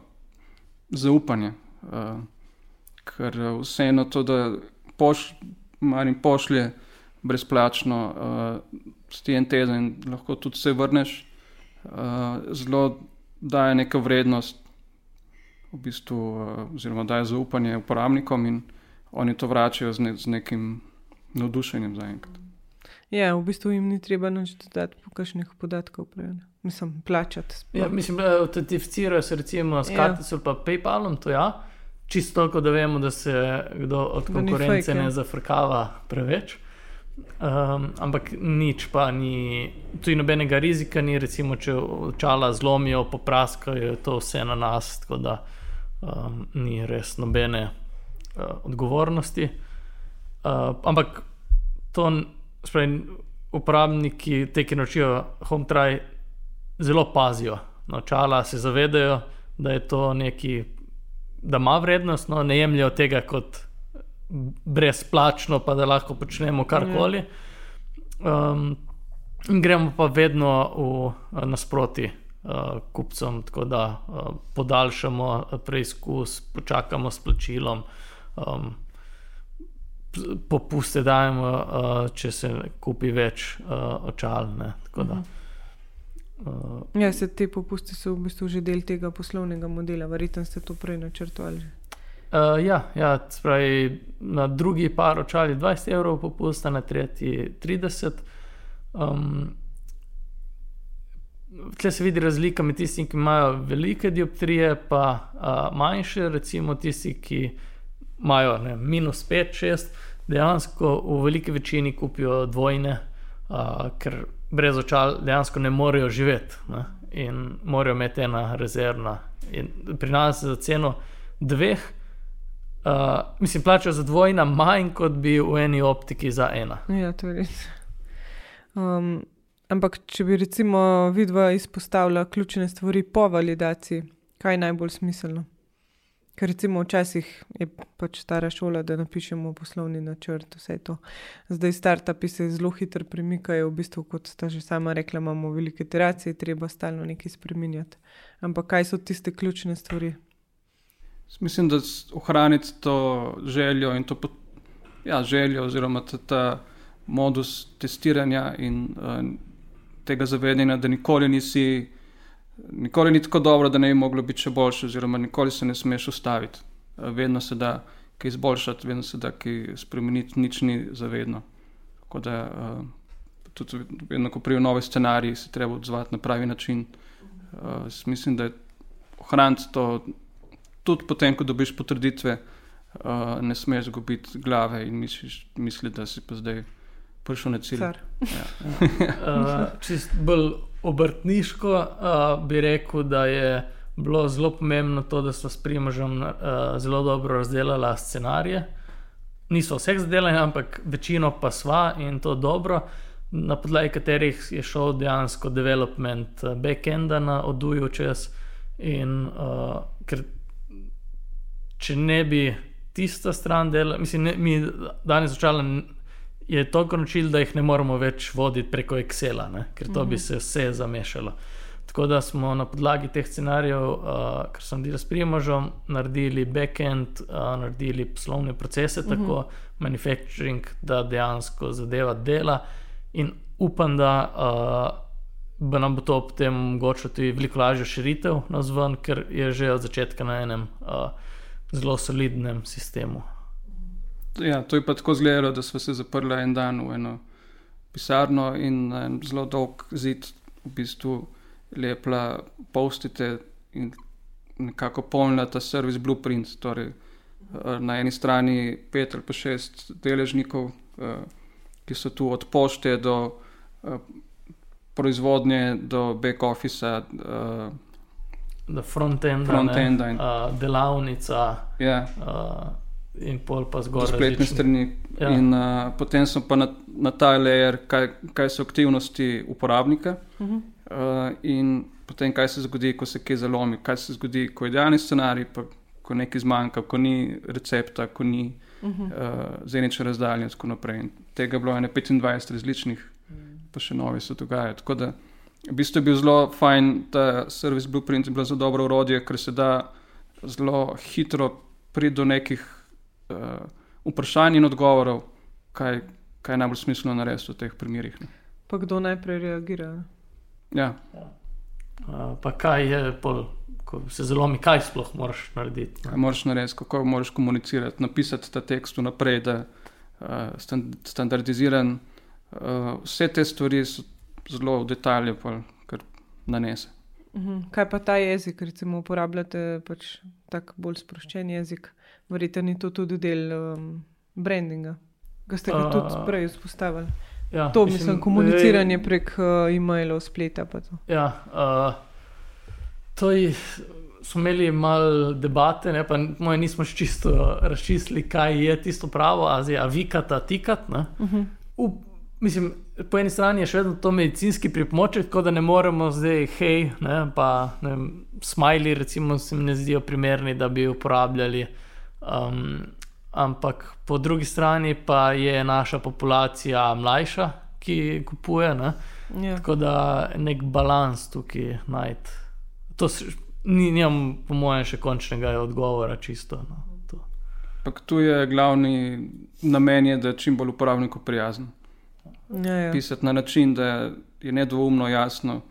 zaupanje. Uh, ker eh, vseeno to, da poš, Marin pošlje brezplačno uh, s en teden lahko tudi se vrneš, uh, zelo daje neko vrednost, v bistvu, uh, oziroma daje zaupanje uporabnikom in oni to vračajo z, ne, z nekim navdušenjem zaenkrat. Ja, v bistvu jim ni treba nič dodati, po kakšnih podatkov prej. ne. Mislim, plačati. Ja, mislim, da autentificirajo se recimo s Ja. kartico ali pa PayPalom, to ja. Čisto toliko, da vemo, da se kdo od Da konkurence fake, ja. ne zafrkava preveč. Um, ampak nič pa ni, tu ni nobenega rizika, ni recimo, če očala zlomijo, popraskajo, je to vse na nas, tako da um, ni res nobene uh, odgovornosti. Uh, ampak to, spravi, uporabniki, te, ki naučijo HomeTry, zelo pazijo. Na očala se zavedajo, da je to neki, da ima vrednost, no, ne jemljajo tega kot brezplačno, pa da lahko počnemo karkoli. Um, in gremo pa vedno v nasproti uh, kupcem, tako da uh, podaljšamo eh, preizkus, počakamo s plačilom. Um, Popuste dajemo, uh, če se kupi več uh, očal. Ne, tako da, uh, Ja, se te popusti so v bistvu že del tega poslovnega modela, verjetno ste to prej načrtovali. Uh, ja, ja spravi, na drugi par očal je 20 evrov popusta, na tretji 30. Um, Tle se vidi razlika med tistimi, ki imajo velike dioptrije, pa uh, manjše, recimo tisti, ki imajo ne, minus 5, 6, dejansko v veliki večini kupijo dvojne, uh, ker brez očal dejansko ne morejo živeti ne, in morajo imeti ena rezervna. In pri nas za ceno dveh, uh, mislim, plačajo za dvojna manj, kot bi v eni optiki za ena. Ja, to je res. Um, ampak, če bi recimo vidva izpostavila ključne stvari po validaciji, kaj je najbolj smiselno? Ker recimo včasih je pač stara šola, da napišemo poslovni načrt, vse to. Zdaj startupi se zelo hitro premikajo, v bistvu, kot sta že sama rekla, imamo velike iteracije, treba stalno nekaj spremenjati. Ampak kaj so tiste ključne stvari? Mislim, da ohraniti to željo in to pot, ja, željo, oziroma ta, ta modus testiranja in uh, tega zavedanja, da nikoli nisi, nikoli ni tako dobro, da ne bi moglo biti še boljše, oziroma nikoli se ne smeš ustaviti. Uh, vedno se da kaj izboljšati, vedno se da kaj spremeniti, nič ni zavedno. Tako da uh, tudi vedno, ko prijo nove scenarije, se treba odzvati na pravi način. Uh, mislim, da je ohraniti to tudi potem, ko dobiš potrditve, uh, ne smeš izgubiti glave in misliš, misli, da si pa zdaj prišel na cilj. Car. Uh, čist bolj obrtniško uh, bi rekel, da je bilo zelo pomembno to, da smo s Primožem uh, zelo dobro razdelali scenarije. Niso vseh zdelali, ampak večino pa sva in to dobro, na podlagi katerih je šel dejansko development backenda na oduju čez. In uh, ker če ne bi tista stran delala, mislim, ne, mi danes začela je toliko naučili, da jih ne moremo več voditi preko Excela, ne? ker to bi se vse zamešalo. Tako da smo na podlagi teh scenarijev, uh, kar sem delal s Primožom, naredili backend, uh, naredili poslovne procese, tako uh -huh. manufacturing, da dejansko zadeva dela. In upam, da uh, bo nam bo to potem omogočilo tudi veliko lažjo širitev na zven, ker je že od začetka na enem uh, zelo solidnem sistemu. Ja, to je pa tako izgledalo, da smo se zaprli en dan v eno pisarno in en zelo dolg zid, v bistvu lepla postite in nekako polnila ta servis Blueprint. Torej, eh, na eni strani pet ali pa šest deležnikov, eh, ki so tu od pošte do eh, proizvodnje, do back officea. Do frontenda, frontenda in uh, delavnica. Ja. Uh, in pol pa zgoraj. Spletne različni- strani. Ja. In uh, potem so pa na, na ta layer, kaj, kaj so aktivnosti uporabnika. Uh -huh. Uh, in potem, kaj se zgodi, ko se kaj zalomi, kaj se zgodi, ko je idealni scenarij, pa ko nekaj zmanjka, ko ni recepta, ko ni Uh -huh. uh, zeniče razdalje in tako naprej. In tega je bilo ene 25 različnih, pa še nove se dogajajo. Tako da v bistvu je bil zelo fajn, ta servis Blueprint je bilo zelo dobro urodje, ker se da zelo hitro priti do nekih uh, vprašanj in odgovorov, kaj, kaj je najbolj smiselno narediti v teh primerih. Ne. Pa kdo najprej reagira? Ja, Uh, pa kaj je, pol, ko se zelo mi, kaj sploh moraš narediti. kaj Ne? moraš narediti, kako moraš komunicirati, napisati ta tekst vnaprej, da je uh, stand, standardiziran. Uh, vse te stvari so zelo v detalje, kar nanese. Uh -huh. Kaj pa ta jezik, recimo uporabljate pač tak bolj sproščen jezik? Verjetno ni to tudi del um, brandinga, ki ste ga uh, tudi prej vzpostavili. Ja, To mislim, je- komuniciranje prek uh, e-mailov, spleta. Ja, uh, to je, smo imeli malo debate, ne, pa moje nismo še čisto razčistili, kaj je tisto pravo, a zdaj avikata, tikat. Ne. Uh -huh. Up, mislim, po eni strani je še vedno to medicinski pripomoček, tako da ne moremo zdaj, hej, ne, pa ne smiley, recimo, se mi ne zdijo primerni, da bi uporabljali. Um, ampak po drugi strani pa je naša populacija mlajša, ki kupuje. Ne. ja. Tako da nek balans tukaj najti. To se- ni, nimam, po mojem, še končnega odgovora, čisto. No, to. Ampak tu je glavni namen, je, da je čim bolj uporabniku prijazen. Ja, ja. Pisati na način, da je nedvoumno, jasno,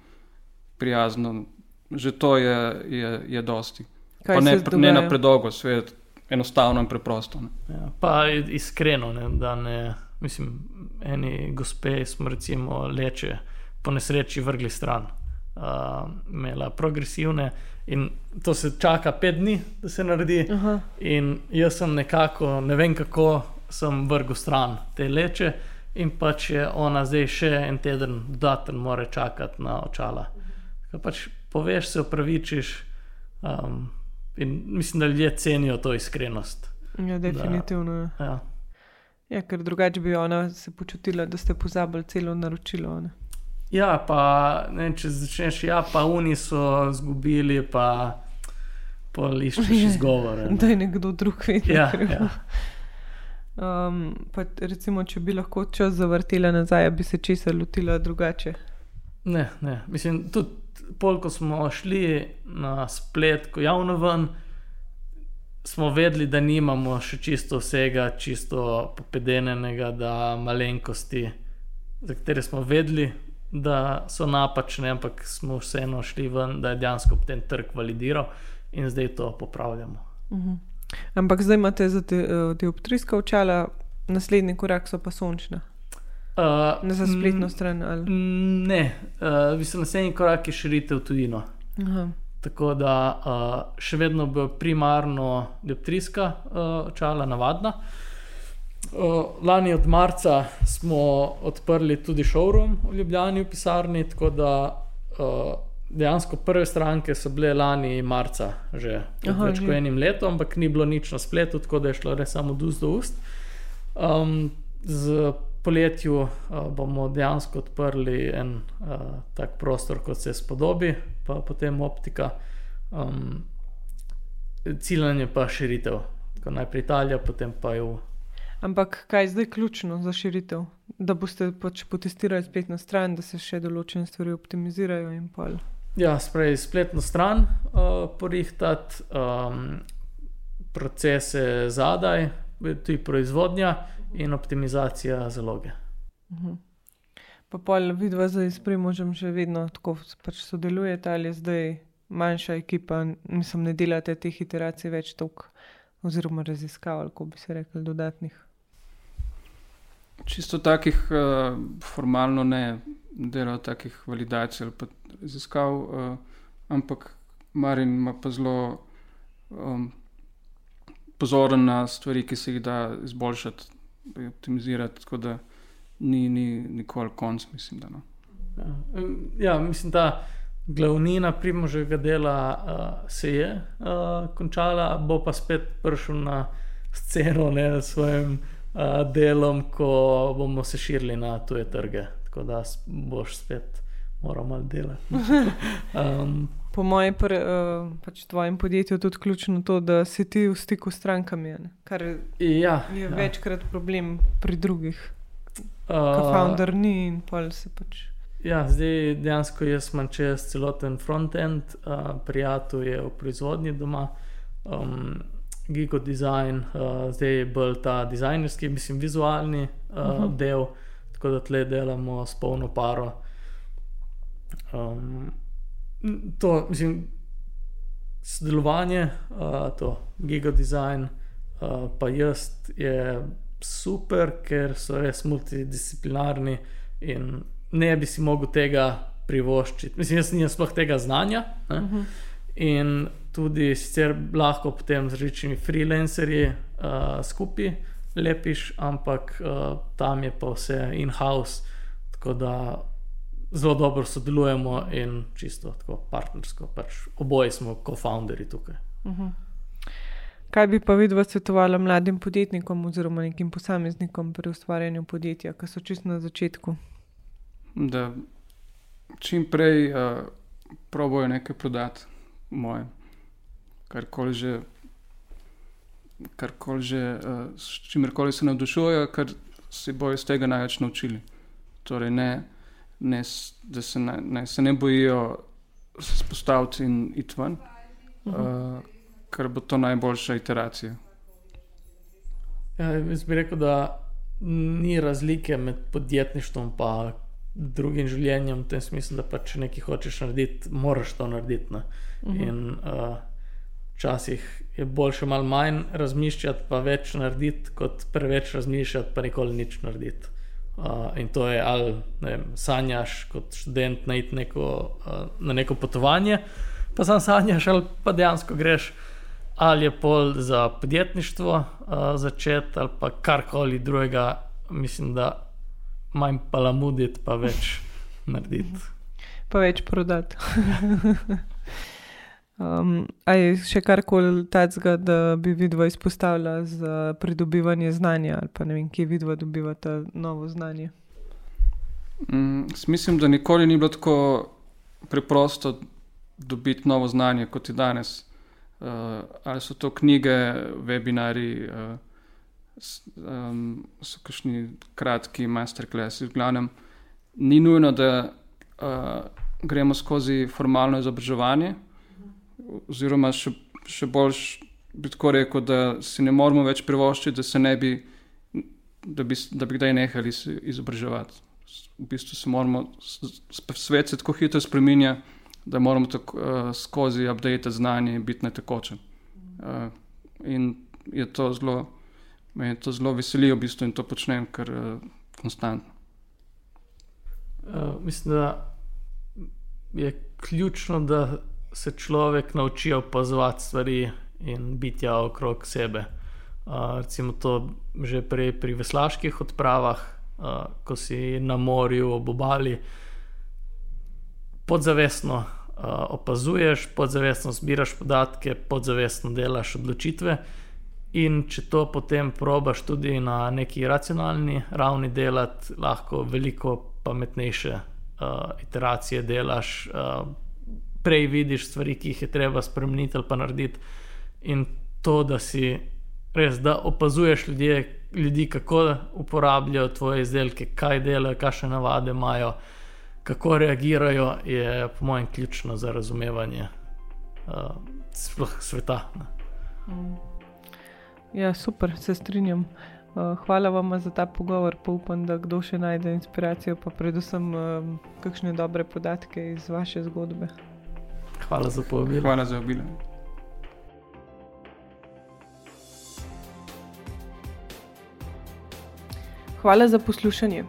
prijazno. Že to je, je, je dosti. Kaj Pa ne, ne na predolgo, svet, enostavno in preprosto. Ne. Ja, pa iskreno, ne, da ne. Mislim, eni gospe smo recimo leče po nesreči vrgli stran. Uh, imela progresivne in to se čaka pet dni, da se naredi. Aha. In jaz sem nekako, ne vem kako, sem vrgel stran te leče, in pač je ona zdaj še en teden dodaten, mora čakati na očala. Ko pač poveš, se opravičiš. Um, in mislim, da ljudje cenijo to iskrenost. Ja, definitivno. Ja. Ja. Ja, ker drugače bi ona se počutila, da ste pozabili celo naročilo. Ne? Ja, pa ne, če začneš, ja, pa oni so izgubili, pa poliščeš izgovore. Da ne. je nekdo drug vedel. Ja, ja. Um, pa recimo, če bi lahko čas zavrtela nazaj, bi se česa lotila drugače. Ne, ne. Mislim, tudi pol, ko smo šli na splet, ko javno ven, smo vedeli, da nimamo še čisto vsega, čisto popedenega, da malenkosti, za katere smo vedeli, da so napačne, ampak smo vseeno šli ven, da je dejansko ten trg validiral in zdaj to popravljamo. Mhm. Ampak zdaj imate za te, eh, dioptrijska očala, naslednji korak so pa sončna. Uh, Ne za spletno stran. Ali... Ne, uh, mislim, naslednji korak je širitev tujino. Aha. Tako da uh, še vedno bo primarno dioptrijska uh, očala, navadna. Uh, lani od marca smo odprli tudi showroom v Ljubljani, v pisarni, tako da uh, dejansko prve stranke so bile lani marca, že Aha, več kot enim letom, ampak ni bilo nič na spletu, tako da je šlo res samo od ust do ust. Um, z poletju uh, bomo dejansko odprli en uh, tak prostor, kot se spodobi, pa potem optika. Um, ciljanje pa širitev. Tako najprej Italija, potem pa EU. Ampak kaj je zdaj ključno za širitev? Da boste pač potestirali spletno stran, da se še določene stvari optimizirajo in pol. Ja, sprej spletno stran uh, porihtati, um, procese zadaj, tudi proizvodnja in optimizacija zaloge. Mhm. Pa pol vidva zdaj s Primožem še vedno tako pač sodelujete ali zdaj manjša ekipa, mislim, ne delate teh iteracij več toliko, oziroma raziskav, ali kako bi se rekli, dodatnih. Čisto takih uh, formalno ne delajo takih validacij ali pa raziskav, uh, ampak Marin ima pa zelo um, pozoren na stvari, ki se jih da izboljšati, optimizirati, tako da ni, ni nikoli konc, mislim. Da, no. Ja, ja mislim, da glavnina primožega dela uh, se je uh, končala, bo pa spet prišel na sceno ne, s svojim uh, delom, ko bomo se širili na tuje trge. Tako da boš spet moral malo delati. Um, Po mojem, pr, uh, pač tvojem podjetju je tudi ključno to, da si ti v stiku s strankami, ne? kar ja, je ja. večkrat problem pri drugih. Uh, founder ni in pol se pač. Ja, zdaj dejansko jaz imam čez celoten front-end, uh, prijatelj je v proizvodnji doma, um, Gigo design, uh, zdaj je bolj ta dizajnerski, mislim, vizualni uh, uh Mhm. -huh. del, tako da tle delamo s polno paro. Um, to, mislim, sodelovanje, uh, to Gigo design, uh, pa jaz je super, ker so res multidisciplinarni in ne bi si mogel tega privoščiti. Mislim, jaz nimam sploh tega znanja. Ne? Uh -huh. In tudi sicer lahko potem z različnimi freelancerji uh, skupaj lepiš, ampak uh, tam je pa vse in-house, tako da zelo dobro sodelujemo in čisto tako partnersko. Pač oboje smo co-founderji tukaj. Uh -huh. Kaj bi pa vidva svetovala mladim podjetnikom oziroma nekim posameznikom pri ustvarjanju podjetja, ki so čist na začetku? Da čim prej uh, probojajo nekaj prodati, moje, karkoli že. Karkoli že, uh, s čimerkoli se navdušujejo, ker se bojo iz tega največ naučili. Torej, ne, ne, da se ne, ne, se ne bojijo se spostaviti in iti ven, uh, ker bo to najboljša iteracija. Ja, jaz bi rekel, da ni razlike med podjetništvom in drugim življenjem, v tem smislu, da pač če nekaj hočeš narediti, moraš to narediti. Ne? In uh, včasih je boljše malo manj razmišljati, pa več narediti, kot preveč razmišljati, pa nikoli nič narediti. Uh, in to je ali vem, sanjaš kot študent najti neko, uh, na neko potovanje, pa sam sanjaš, ali pa dejansko greš ali je pol za podjetništvo uh, začeti, ali pa karkoli drugega, mislim, da manj palamuditi, pa več narediti. Pa več prodati. um, a je še karkoli tacga, da bi vidva izpostavila za pridobivanje znanja ali pa ne vem, kje vidva dobivata novo znanje? Mm, mislim, da nikoli ni bilo tako preprosto dobiti novo znanje kot je danes. Uh, ali so to knjige, webinari, uh, s, um, so kakšni kratki masterclassi, v glavnem. Ni nujno, da uh, gremo skozi formalno izobraževanje, oziroma še, še bolj bi tako rekel, da si ne moramo več privoščiti, da se ne bi, da bi, da bi kdaj nehali se izobraževati. V bistvu se moramo, svet se tako hitro spremenja, da moramo tako, uh, skozi update znanje in biti na tekočem. Uh, in je to zelo, me to zelo veseli, v bistvu in to počnem kar uh, konstantno. Uh, mislim, da je ključno, da se človek nauči opazovati stvari in biti okrog sebe. Uh, recimo to že prej pri veslaških odpravah, uh, ko si na morju, ob obali, podzavestno uh, opazuješ, podzavestno zbiraš podatke, podzavestno delaš odločitve. In če to potem probaš tudi na neki racionalni ravni delati, lahko veliko pametnejše uh, iteracije delaš, uh, prej vidiš stvari, ki jih je treba spremeniti ali pa narediti. In to, da si res, da opazuješ ljudje, ljudi, kako uporabljajo tvoje izdelke, kaj delajo, kakšne navade imajo, kako reagirajo, je po mojem ključno za razumevanje uh, sveta. Ne. Ja, super, se strinjam. Uh, hvala vam za ta pogovor. Pa upam, da kdo še najde inspiracijo, pa predvsem um, kakšne dobre podatke iz vaše zgodbe. Hvala za povabilo. Hvala za obilo. Hvala za poslušanje.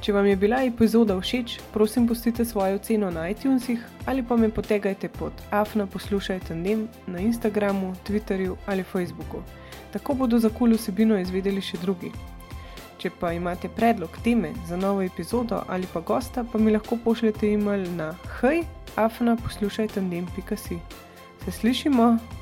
Če vam je bila epizoda všeč, prosim, pustite svojo oceno na iTunesih ali pa me potegajte pod afna poslušajte na Instagramu, Twitterju ali Facebooku. Tako bodo za kul vsebino izvedeli še drugi. Če pa imate predlog teme za novo epizodo ali pa gosta, pa mi lahko pošljete e-mail na hej, afna poslušajte ndem.si. Se slišimo!